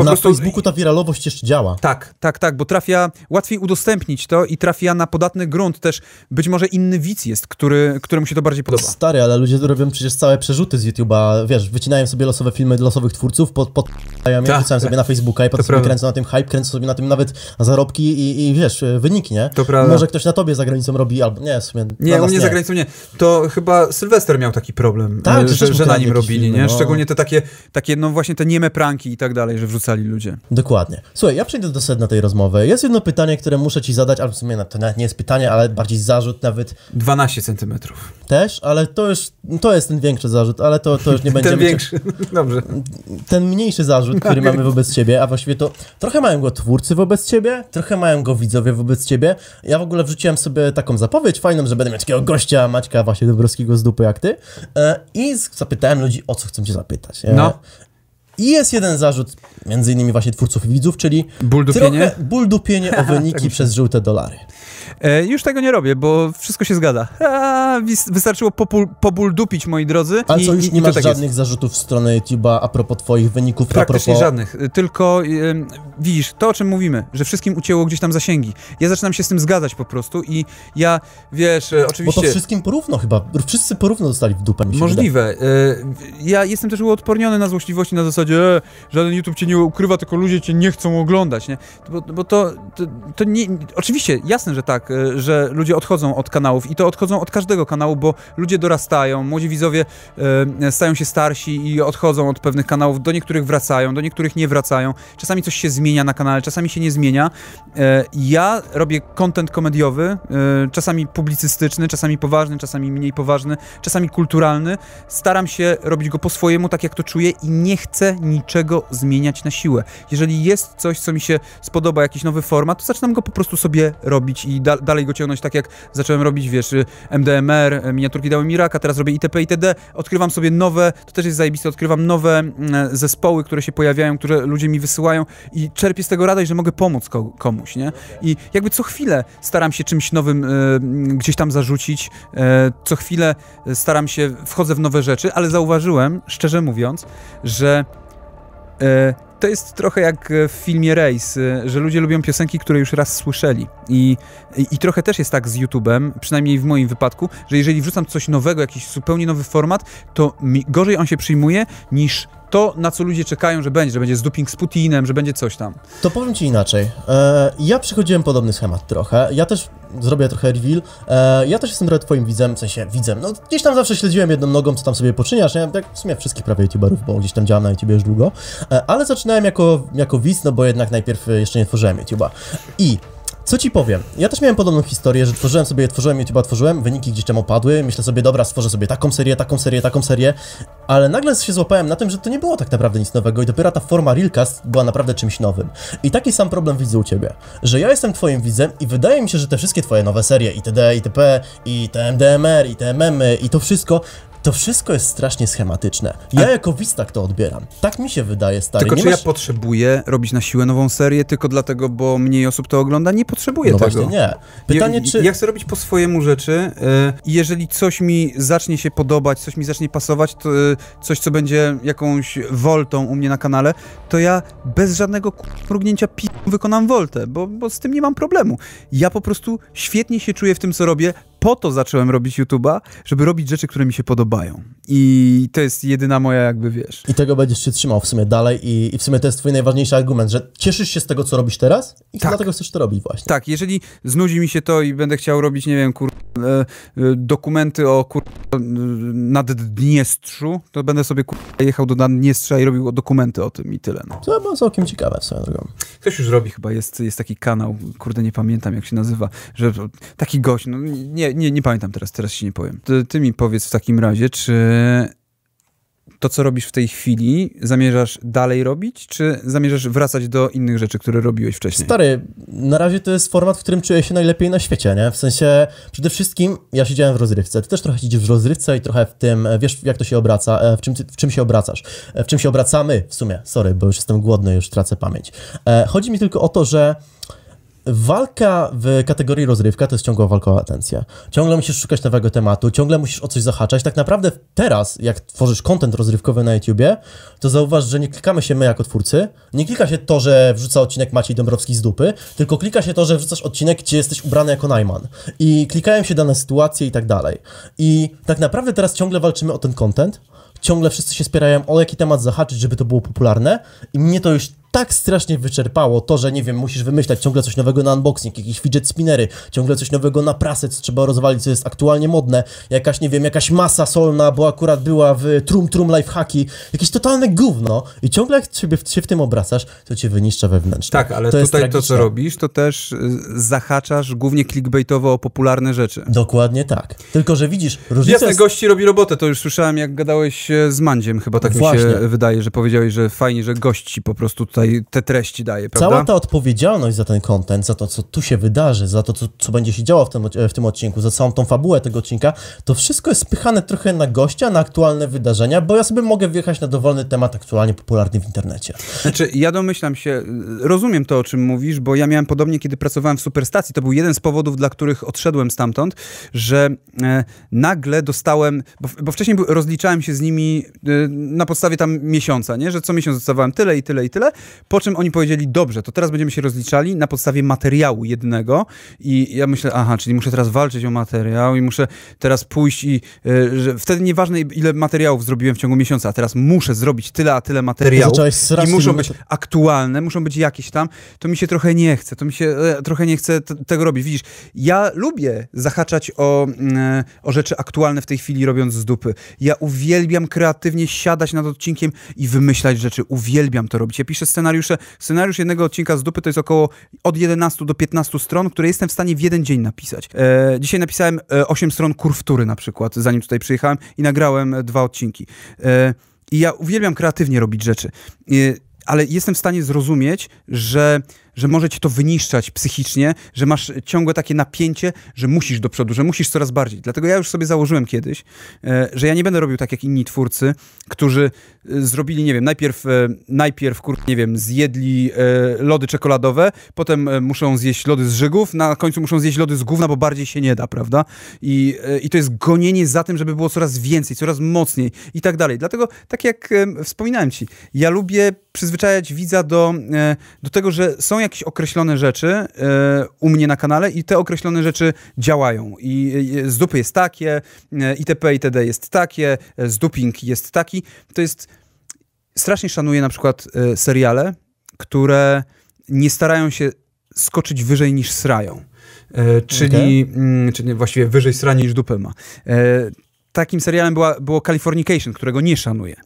po na prostu... Facebooku ta wiralowość jeszcze działa. Tak, tak, tak, bo trafia, łatwiej udostępnić to i trafia na podatny grunt też. Być może inny widz jest, który, któremu się to bardziej podoba. Stary, ale ludzie robią przecież całe przerzuty z YouTube'a, wiesz, wycinają sobie losowe filmy losowych twórców, pod, pod je, Tak. wrzucają sobie na Facebooka i potem sobie kręcą na tym hype, kręcą sobie na tym nawet zarobki i, i wiesz, wyniki, nie? To prawda. Może ktoś na tobie za granicą robi, albo nie, w sumie Nie, u mnie za granicą nie. To chyba Sylwester miał taki problem, Tak, e, że że, że na nim robili, filmy, nie? no. Szczególnie te takie, takie, no właśnie te nieme pranki i tak dalej, że wrzucali. Ludzie. Dokładnie. Słuchaj, ja przejdę do sedna tej rozmowy. Jest jedno pytanie, które muszę ci zadać, ale w sumie to nawet nie jest pytanie, ale bardziej zarzut nawet 12 centymetrów. też, ale to już, to jest ten większy zarzut, ale to, to już nie będziemy... Ten większy. Dobrze. ten mniejszy zarzut, który mamy wobec ciebie, a właściwie to trochę mają go twórcy wobec ciebie, trochę mają go widzowie wobec ciebie. Ja w ogóle wrzuciłem sobie taką zapowiedź fajną, że będę miał takiego gościa Maćka właśnie Dąbrowskiego z dupy jak ty e, i zapytałem ludzi, o co chcą cię zapytać. No. I jest jeden zarzut, między innymi właśnie twórców i widzów, czyli Ból dupienie? trochę ból dupienie o wyniki przez żółte dolary. E, już tego nie robię, bo wszystko się zgada. A, wystarczyło popul, pobuldupić, moi drodzy. Ale co, już i, nie i masz tak żadnych jest. zarzutów w stronę YouTube'a a propos twoich wyników, Praktycznie propos... żadnych. Tylko widzisz, to o czym mówimy, że wszystkim ucięło gdzieś tam zasięgi. Ja zaczynam się z tym zgadzać po prostu i ja, wiesz, e, Bo to oczywiście... wszystkim porówno chyba, wszyscy porówno dostali w dupę, mi się. Możliwe. Y, Ja jestem też uodporniony na złośliwości na zasadzie, e, żaden YouTube cię nie ukrywa, tylko ludzie cię nie chcą oglądać, nie? Bo, bo to, to, to nie... Oczywiście, jasne, że tak, y, że ludzie odchodzą od kanałów i to odchodzą od każdego kanału, bo ludzie dorastają, młodzi widzowie y, stają się starsi i odchodzą od pewnych kanałów, do niektórych wracają, do niektórych nie wracają. Czasami coś się zmienia na kanale, czasami się nie zmienia. E, Ja robię content komediowy, e, czasami publicystyczny, czasami poważny, czasami mniej poważny, czasami kulturalny. Staram się robić go po swojemu, tak jak to czuję i nie chcę niczego zmieniać na siłę. Jeżeli jest coś, co mi się spodoba, jakiś nowy format, to zaczynam go po prostu sobie robić i da dalej go ciągnąć, tak jak zacząłem robić, wiesz, y, MDMR, y, miniaturki dały mi raka, teraz robię itp. itd. Odkrywam sobie nowe, to też jest zajebiste, odkrywam nowe mm, zespoły, które się pojawiają, które ludzie mi wysyłają i czerpię z tego radość, że mogę pomóc ko komuś, nie? I jakby co chwilę staram się czymś nowym y, gdzieś tam zarzucić, e, co chwilę y, staram się, wchodzę w nowe rzeczy, ale zauważyłem, szczerze mówiąc, że e, to jest trochę jak w filmie Race, e, że ludzie lubią piosenki, które już raz słyszeli. I, i, I trochę też jest tak z YouTube'em, przynajmniej w moim wypadku, że jeżeli wrzucam coś nowego, jakiś zupełnie nowy format, to gorzej on się przyjmuje niż to, na co ludzie czekają, że będzie, że będzie z duping z Putinem, że będzie coś tam. To powiem ci inaczej. E, ja przychodziłem podobny schemat trochę. Ja też zrobię trochę reveal. E, ja też jestem trochę twoim widzem, w sensie widzem. No gdzieś tam zawsze śledziłem jedną nogą, co tam sobie poczyniasz. Nie? Jak w sumie wszystkich prawie youtuberów, bo gdzieś tam działam na YouTubie już długo. E, ale zaczynałem jako, jako widz, no bo jednak najpierw jeszcze nie tworzyłem YouTube'a. I co ci powiem? Ja też miałem podobną historię, że tworzyłem sobie, tworzyłem YouTube'a, tworzyłem, wyniki gdzieś tam opadły, myślę sobie, dobra, stworzę sobie taką serię, taką serię, taką serię, ale nagle się złapałem na tym, że to nie było tak naprawdę nic nowego i dopiero ta forma Realcast była naprawdę czymś nowym. I taki sam problem widzę u ciebie, że ja jestem twoim widzem i wydaje mi się, że te wszystkie twoje nowe serie, itd., itp., i te MDMR, i te memy, i to wszystko, to wszystko jest strasznie schematyczne. Ja jako widz tak to odbieram. Tak mi się wydaje, stary. Tylko nie czy masz... ja potrzebuję robić na siłę nową serię tylko dlatego, bo mniej osób to ogląda? Nie potrzebuję No tego. właśnie nie. Pytanie, ja, czy... Ja chcę robić po swojemu rzeczy y, i jeżeli coś mi zacznie się podobać, coś mi zacznie pasować, to, y, coś, co będzie jakąś woltą u mnie na kanale, to ja bez żadnego mrugnięcia pi wykonam woltę, bo, bo z tym nie mam problemu. Ja po prostu świetnie się czuję w tym, co robię. Po to zacząłem robić YouTube'a, żeby robić rzeczy, które mi się podobają. I to jest jedyna moja jakby, wiesz... I tego będziesz się trzymał w sumie dalej i, i w sumie to jest twój najważniejszy argument, że cieszysz się z tego, co robisz teraz i Tak. dlatego chcesz to robić właśnie. Tak, jeżeli znudzi mi się to i będę chciał robić, nie wiem, kur... e, e, dokumenty o kur... Naddniestrzu, to będę sobie kur... jechał do Naddniestrza i robił dokumenty o tym i tyle. No. To było całkiem ciekawe swoją drogą. Ktoś już robi chyba, jest, jest taki kanał, kurde nie pamiętam jak się nazywa, że taki gość, no nie, nie, nie pamiętam teraz, teraz ci nie powiem. Ty, ty mi powiedz w takim razie, czy to, co robisz w tej chwili, zamierzasz dalej robić, czy zamierzasz wracać do innych rzeczy, które robiłeś wcześniej? Stary, na razie to jest format, w którym czuję się najlepiej na świecie, nie? W sensie, przede wszystkim ja siedziałem w rozrywce, ty też trochę siedzisz w rozrywce i trochę w tym, e, wiesz jak to się obraca, e, w czym, w czym się obracasz, e, w czym się obracamy w sumie, sorry, bo już jestem głodny, już tracę pamięć. Chodzi mi tylko o to, że Walka w kategorii rozrywka to jest ciągła walka o atencję. Ciągle musisz szukać nowego tematu, ciągle musisz o coś zahaczać. Tak naprawdę teraz, jak tworzysz content rozrywkowy na YouTubie, to zauważ, że nie klikamy się my jako twórcy, nie klika się to, że wrzuca odcinek Maciej Dąbrowski z dupy, tylko klika się to, że wrzucasz odcinek, gdzie jesteś ubrany jako Najman. I klikają się dane sytuacje i tak dalej. I tak naprawdę teraz ciągle walczymy o ten content, ciągle wszyscy się spierają, o jaki temat zahaczyć, żeby to było popularne i mnie to już tak strasznie wyczerpało to, że nie wiem, musisz wymyślać ciągle coś nowego na unboxing, jakieś fidget spinnery, ciągle coś nowego na prasę, co trzeba rozwalić, co jest aktualnie modne, jakaś, nie wiem, jakaś masa solna, bo akurat była w Trum Trum Lifehacki, jakieś totalne gówno i ciągle jak się, się w tym obracasz, to cię wyniszcza wewnętrznie. Tak, ale to tutaj to, co robisz, to też y, zahaczasz głównie clickbaitowo o popularne rzeczy. Dokładnie tak. Tylko, że widzisz, różnica Jasne, jest... gości robi robotę, to już słyszałem, jak gadałeś e, z Mandziem, chyba tak mi Właśnie. się wydaje, że powiedziałeś, że fajnie, że gości po prostu tutaj te treści daje, prawda? Cała ta odpowiedzialność za ten content, za to, co tu się wydarzy, za to, co, co będzie się działo w tym, w tym odcinku, za całą tą fabułę tego odcinka, to wszystko jest spychane trochę na gościa, na aktualne wydarzenia, bo ja sobie mogę wjechać na dowolny temat aktualnie popularny w internecie. Znaczy, ja domyślam się, y, rozumiem to, o czym mówisz, bo ja miałem podobnie, kiedy pracowałem w Superstacji. To był jeden z powodów, dla których odszedłem stamtąd, że e, nagle dostałem, bo, bo wcześniej był- rozliczałem się z nimi e, na podstawie tam miesiąca, nie? że co miesiąc dostawałem tyle i tyle i tyle, po czym oni powiedzieli, dobrze, to teraz będziemy się rozliczali na podstawie materiału jednego i ja myślę, aha, czyli muszę teraz walczyć o materiał i muszę teraz pójść i, e, że wtedy nieważne ile materiałów zrobiłem w ciągu miesiąca, a teraz muszę zrobić tyle, a tyle materiałów i muszą być aktualne, muszą być jakieś tam, to mi się trochę nie chce, to mi się e, trochę nie chce tego robić. Widzisz, ja lubię zahaczać o, mm, o rzeczy aktualne w tej chwili, robiąc z dupy. Ja uwielbiam kreatywnie siadać nad odcinkiem i wymyślać rzeczy. Uwielbiam to robić. Ja piszę scenariusze. Scenariusz jednego odcinka z dupy to jest około od 11 do 15 stron, które jestem w stanie w jeden dzień napisać. E, dzisiaj napisałem e, 8 stron kurwtury na przykład, zanim tutaj przyjechałem i nagrałem e, dwa odcinki. E, I ja uwielbiam kreatywnie robić rzeczy. E, ale jestem w stanie zrozumieć, że, że może cię to wyniszczać psychicznie, że masz ciągłe takie napięcie, że musisz do przodu, że musisz coraz bardziej. Dlatego ja już sobie założyłem kiedyś, e, że ja nie będę robił tak jak inni twórcy, którzy e, zrobili, nie wiem, najpierw, e, najpierw kur, nie wiem, zjedli lody czekoladowe, potem muszą zjeść lody z żygów, na końcu muszą zjeść lody z gówna, bo bardziej się nie da, prawda? I, I to jest gonienie za tym, żeby było coraz więcej, coraz mocniej i tak dalej. Dlatego, tak jak wspominałem ci, ja lubię przyzwyczajać widza do, do tego, że są jakieś określone rzeczy e, u mnie na kanale i te określone rzeczy działają. I z dupy jest takie, e, itp. itd. jest takie, zduping jest taki. To jest... Strasznie szanuję na przykład e, seriale, które nie starają się skoczyć wyżej niż srają. E, czyli, mm, czyli właściwie wyżej sranie niż dupę ma. E, takim serialem była, było Californication, którego nie szanuję.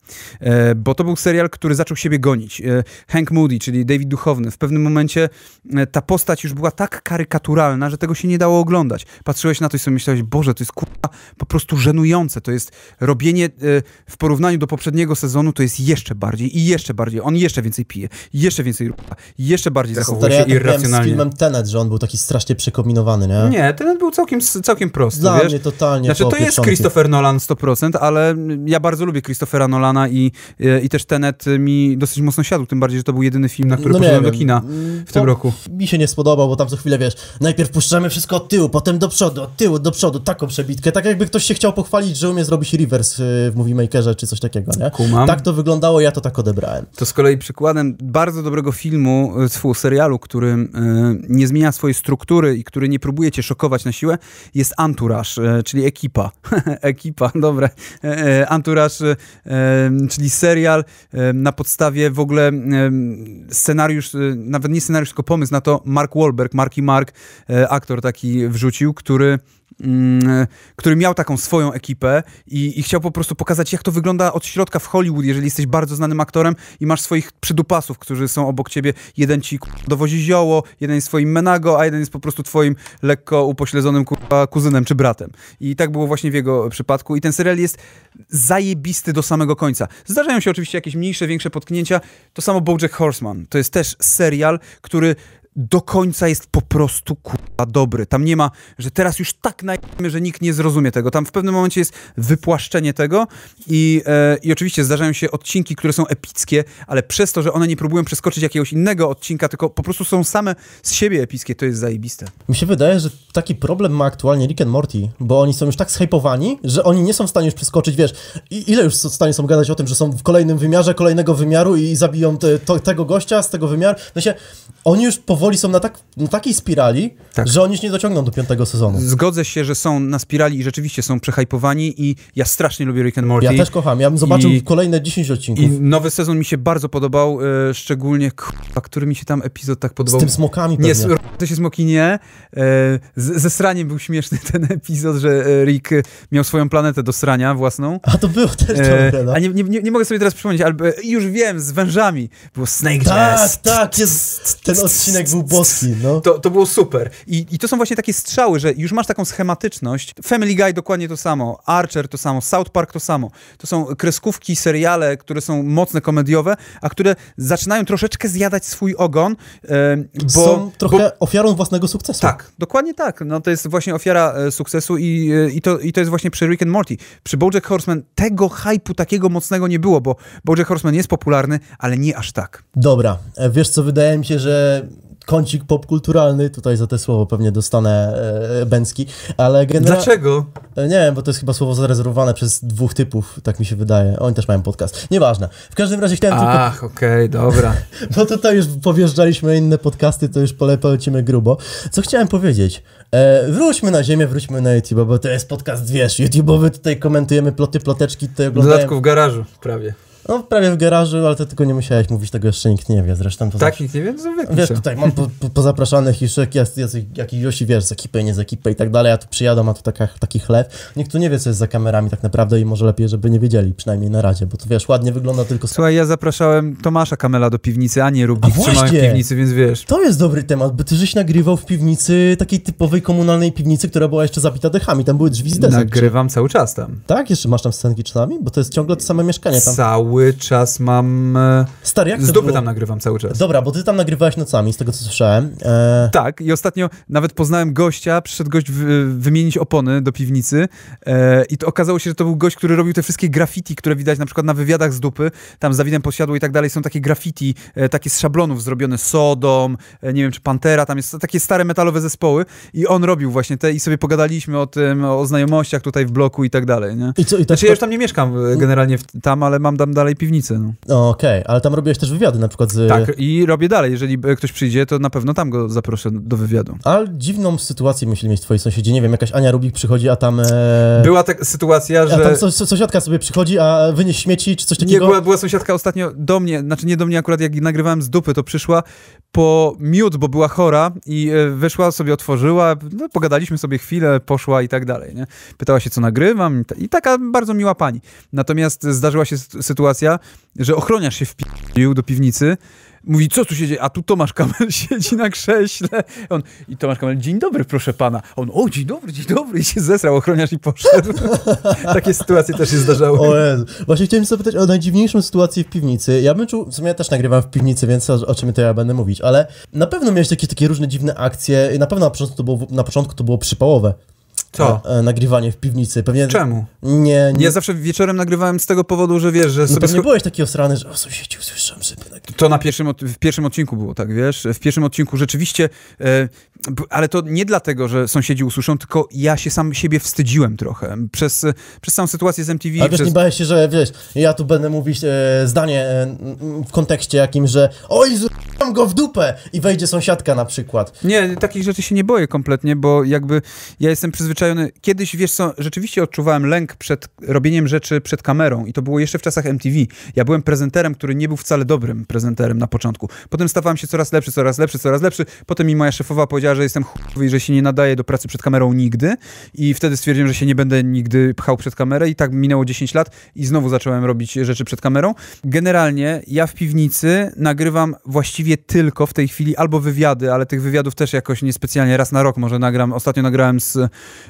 E, bo to był serial, który zaczął siebie gonić. E, Hank Moody, czyli David Duchowny, w pewnym momencie e, ta postać już była tak karykaturalna, że tego się nie dało oglądać. Patrzyłeś na to i sobie myślałeś, Boże, to jest kurwa po prostu żenujące. To jest robienie e, w porównaniu do poprzedniego sezonu, to jest jeszcze bardziej i jeszcze bardziej. On jeszcze więcej pije, jeszcze więcej rucha, jeszcze bardziej Stary, zachowuje się tak miałem z irracjonalnie. filmem Tenet, że on był taki strasznie przekombinowany, nie? Nie, ten był całkiem, całkiem prosty, Dla wiesz? mnie totalnie Znaczy, to jest. Christopher Nolan 100%, ale ja bardzo lubię Christophera Nolana i, i też Tenet mi dosyć mocno siadł, tym bardziej, że to był jedyny film, na który No poszedłem do kina w tym to roku. Mi się nie spodobał, bo tam co chwilę, wiesz, najpierw puszczamy wszystko od tyłu, potem do przodu, od tyłu do przodu, taką przebitkę, tak jakby ktoś się chciał pochwalić, że umie zrobić reverse y, w Movie Makerze czy coś takiego, nie? Kumam. Tak to wyglądało, ja to tak odebrałem. To z kolei przykładem bardzo dobrego filmu, e, tfu, serialu, który e, nie zmienia swojej struktury i który nie próbuje cię szokować na siłę, jest Entourage, e, czyli ekipa. ekipa, dobre. E, Entourage, e, e, czyli serial e, na podstawie w ogóle scenariusz, nawet nie scenariusz, tylko pomysł na to Mark Wahlberg, Marky Mark, aktor taki wrzucił, który który miał taką swoją ekipę i, i chciał po prostu pokazać, jak to wygląda od środka w Hollywood, jeżeli jesteś bardzo znanym aktorem i masz swoich przydupasów, którzy są obok ciebie. Jeden ci dowozi zioło, jeden jest swoim menago, a jeden jest po prostu twoim lekko upośledzonym kuzynem czy bratem. I tak było właśnie w jego przypadku. I ten serial jest zajebisty do samego końca. Zdarzają się oczywiście jakieś mniejsze, większe potknięcia. To samo BoJack Horseman. To jest też serial, który do końca jest po prostu kurwa dobry. Tam nie ma, że teraz już tak najemy, że nikt nie zrozumie tego. Tam w pewnym momencie jest wypłaszczenie tego i, e, i oczywiście zdarzają się odcinki, które są epickie, ale przez to, że one nie próbują przeskoczyć jakiegoś innego odcinka, tylko po prostu są same z siebie epickie, to jest zajebiste. Mi się wydaje, że taki problem ma aktualnie Rick and Morty, bo oni są już tak zhypowani, że oni nie są w stanie już przeskoczyć, wiesz, ile już w stanie są gadać o tym, że są w kolejnym wymiarze, kolejnego wymiaru i zabiją te, to, tego gościa z tego wymiaru. No się, oni już powoli powoli są na, tak, na takiej spirali, Tak. że oni już nie dociągną do piątego sezonu. Zgodzę się, że są na spirali i rzeczywiście są przehypowani i ja strasznie lubię Rick and Morty. Ja też kocham, ja bym zobaczył I- kolejne 10 odcinków. I nowy sezon mi się bardzo podobał, e, szczególnie, kurwa, który mi się tam epizod tak Z podobał. tym smokami Nie, pewnie. s- to się smoki nie. E, z, ze sraniem był śmieszny ten epizod, że e, Rick miał swoją planetę do srania własną. A to było też dobre, no. a nie, nie, nie, nie mogę sobie teraz przypomnieć, ale już wiem, z wężami. Było Snake Tak, Jazz. tak, jest, ten odcinek był boski, no. To, to było super. I, I to są właśnie takie strzały, że już masz taką schematyczność. Family Guy dokładnie to samo, Archer to samo, South Park to samo. To są kreskówki, seriale, które są mocne, komediowe, a które zaczynają troszeczkę zjadać swój ogon, bo... Są trochę bo ofiarą własnego sukcesu. tak, dokładnie tak. No, to jest właśnie ofiara e, sukcesu i, e, i, to, i to jest właśnie przy Rick and Morty. Przy BoJack Horseman tego hypu takiego mocnego nie było, bo BoJack Horseman jest popularny, ale nie aż tak. Dobra, e, wiesz co, wydaje mi się, że kącik popkulturalny, tutaj za te słowo pewnie dostanę e, Bęcki, ale generalnie... Dlaczego? Nie wiem, bo to jest chyba słowo zarezerwowane przez dwóch typów, tak mi się wydaje. Oni też mają podcast. Nieważne. W każdym razie chciałem tylko... Ach, okej, dobra. Bo tutaj już powjeżdżaliśmy inne podcasty, to już pole, polecimy grubo. Co chciałem powiedzieć? E, wróćmy na ziemię, wróćmy na YouTube, bo to jest podcast, wiesz, YouTube'owy, tutaj komentujemy ploty, ploteczki, tutaj oglądają... dodatku w garażu prawie. No, prawie w garażu, ale to tylko nie musiałeś mówić, tego jeszcze nikt nie wie, zresztą to Tak, nikt nie wie, to Wiesz, tutaj mam po, po, pozapraszanych już jak jest, jest jakiś wiesz, z ekipy, nie z ekipy i tak dalej, a tu przyjadą, a tu taka, taki chleb. Nikt tu nie wie, co jest za kamerami tak naprawdę i może lepiej, żeby nie wiedzieli, przynajmniej na razie, bo to wiesz, ładnie wygląda tylko... Słuchaj, ja zapraszałem Tomasza Kamela do piwnicy, a nie Rubik trzymałem w piwnicy, więc wiesz. To jest dobry temat, bo ty żeś nagrywał w piwnicy, takiej typowej komunalnej piwnicy, która była jeszcze zabita dechami, tam były drzwi z desek. Nagrywam cały czas tam. Tak? Jeszcze masz tam scenki czasami? Bo to jest ciągle to same mieszkanie tam. Cały czas mam... e, Stary, jak to Z dupy tam nagrywam cały czas. Dobra, bo ty tam nagrywałeś nocami, z tego co słyszałem. E... Tak, i ostatnio nawet poznałem gościa, przyszedł gość w, wymienić opony do piwnicy e, i to okazało się, że to był gość, który robił te wszystkie graffiti, które widać na przykład na wywiadach z dupy, tam z Dawidem Posiadło i tak dalej, są takie graffiti, e, takie z szablonów zrobione, Sodom, e, nie wiem, czy Pantera, tam jest takie stare metalowe zespoły i on robił właśnie te i sobie pogadaliśmy o tym, o znajomościach tutaj w bloku i tak dalej, nie? I co, i tak... Znaczy ja już tam nie mieszkam e, generalnie w, tam, ale mam tam dalej piwnicę, no. O, Okej, ale tam robiłeś też wywiady na przykład z... Tak, i robię dalej. Jeżeli ktoś przyjdzie, to na pewno tam go zaproszę do wywiadu. Ale dziwną sytuację musieli mieć twoi sąsiedzi. Nie wiem, jakaś Ania Rubik przychodzi, a tam. E... Była taka sytuacja, A że... tam so, so, sąsiadka sobie przychodzi, a wynieś śmieci czy coś Nie, takiego. była, była sąsiadka ostatnio do mnie, znaczy nie do mnie akurat, jak nagrywałem z dupy, to przyszła po miód, bo była chora i e, wyszła, sobie otworzyła, no, pogadaliśmy sobie chwilę, poszła i tak dalej, nie? Pytała się, co nagrywam i, ta, i taka bardzo miła pani. Natomiast zdarzyła się sy- sytuacja, że ochroniarz się wpił do piwnicy, Mówi, co tu się dzieje? A tu Tomasz Kamel siedzi na krześle. On, I Tomasz Kamel, dzień dobry, proszę pana. On, o, dzień dobry, dzień dobry. I się zesrał ochroniarz i poszedł. Takie sytuacje też się zdarzały. O Jezu. Właśnie chciałem zapytać o najdziwniejszą sytuację w piwnicy. Ja bym czuł, w sumie ja też nagrywam w piwnicy, więc o, o czym to ja będę mówić, ale na pewno miałeś takie, takie różne dziwne akcje. Na pewno na początku to było, na początku to było przypałowe. Co? E, e, nagrywanie w piwnicy. Pewnie. Czemu? Nie, nie. Ja zawsze wieczorem nagrywałem z tego powodu, że wiesz, że no sobie... scho- byłeś taki osrany, że o sąsiedzi usłyszałem, nagrywać. To na pierwszym, w pierwszym odcinku było, tak, wiesz? W pierwszym odcinku rzeczywiście, e, ale to nie dlatego, że sąsiedzi usłyszą, tylko ja się sam siebie wstydziłem trochę. Przez, przez samą sytuację z MTV. Ale wiesz, przez... nie bałeś się, że wiesz, ja tu będę mówić e, zdanie e, w kontekście jakim, że oj, zrób go w dupę i wejdzie sąsiadka na przykład. Nie, takich rzeczy się nie boję kompletnie, bo jakby ja jestem przyzwyczajony. Kiedyś, wiesz co, rzeczywiście odczuwałem lęk przed robieniem rzeczy przed kamerą i to było jeszcze w czasach MTV. Ja byłem prezenterem, który nie był wcale dobrym prezenterem na początku. Potem stawałem się coraz lepszy, coraz lepszy, coraz lepszy. Potem mi moja szefowa powiedziała, że jestem chujowy i że się nie nadaje do pracy przed kamerą nigdy i wtedy stwierdziłem, że się nie będę nigdy pchał przed kamerę i tak minęło 10 lat i znowu zacząłem robić rzeczy przed kamerą. Generalnie ja w piwnicy nagrywam właściwie tylko w tej chwili albo wywiady, ale tych wywiadów też jakoś niespecjalnie raz na rok może nagram. Ostatnio nagrałem z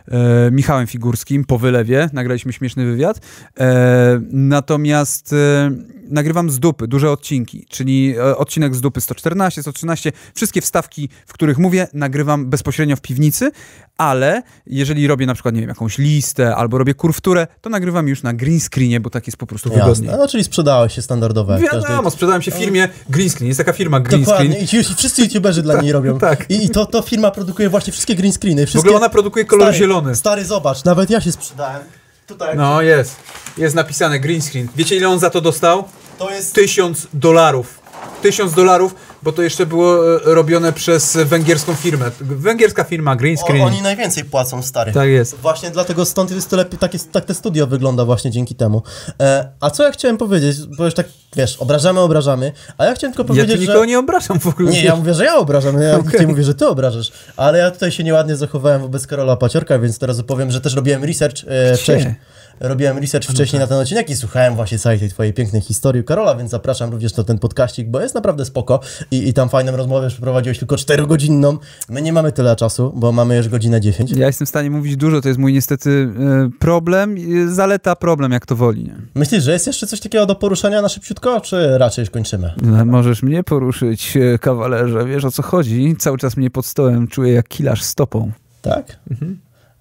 e, Michałem Figurskim po wylewie, nagraliśmy śmieszny wywiad. E, natomiast e, nagrywam z dupy, duże odcinki, czyli e, odcinek z dupy 114, 113, wszystkie wstawki, w których mówię, nagrywam bezpośrednio w piwnicy, ale jeżeli robię na przykład, nie wiem, jakąś listę albo robię kurwturę, to nagrywam już na green screenie, bo tak jest po prostu wygodniej. Jasne, no czyli sprzedałeś się standardowo. jak Wiadomo, każdy. sprzedałem się firmie Green Screen. Jest taka firma Green Dokładnie, Screen. i i wszyscy youtuberzy dla niej robią. Tak. I, i to, to firma produkuje właśnie wszystkie green screeny. W Wszystkie... ogóle ona produkuje kolor stary, zielony. Stary, zobacz, nawet ja się sprzedałem. Tutaj, No jest. Jest napisane Green Screen. Wiecie ile on za to dostał? To jest... Tysiąc dolarów. Tysiąc dolarów. Bo to jeszcze było e, robione przez węgierską firmę. Węgierska firma Green O, Screen. oni najwięcej płacą, stary. Tak jest. Właśnie dlatego stąd jest to lepiej, takie, tak te studio wygląda właśnie dzięki temu. E, a co ja chciałem powiedzieć, bo już tak, wiesz, obrażamy, obrażamy, a ja chciałem tylko Ja powiedzieć, nikogo że... nie obrażam w ogóle. Nie, ja mówię, że ja obrażam, ja okay. mówię, że ty obrażasz, ale ja tutaj się nieładnie zachowałem wobec Karola Paciorka, więc teraz opowiem, że też robiłem research e, wcześniej. Robiłem research wcześniej na ten odcinek i słuchałem właśnie całej tej twojej pięknej historii u Karola, więc zapraszam również na ten podkaścik, bo jest naprawdę spoko i, i tam fajną rozmowę przeprowadziłeś tylko 4-godzinną. My nie mamy tyle czasu, bo mamy już godzinę 10. Ja jestem w stanie mówić dużo, to jest mój niestety e, problem, zaleta problem, jak to woli. Nie? Myślisz, że jest jeszcze coś takiego do poruszenia na szybciutko, czy raczej już kończymy? No, Możesz mnie poruszyć, e, kawalerze, wiesz o co chodzi? Cały czas mnie pod stołem czuję jak kilarz stopą. Tak?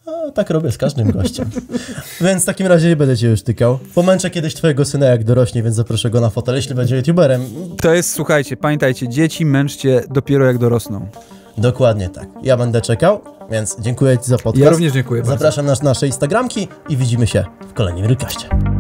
A, tak robię z każdym gościem. więc w takim razie nie będę cię już tykał. Pomęczę kiedyś twojego syna jak dorośnie, więc zaproszę go na fotel, jeśli będzie youtuberem. To jest, słuchajcie, pamiętajcie, dzieci męczcie dopiero jak dorosną. Dokładnie tak. Ja będę czekał, więc dziękuję ci za podcast. Ja również dziękuję bardzo. Zapraszam na nasze Instagramki i widzimy się w kolejnym Rylkaście.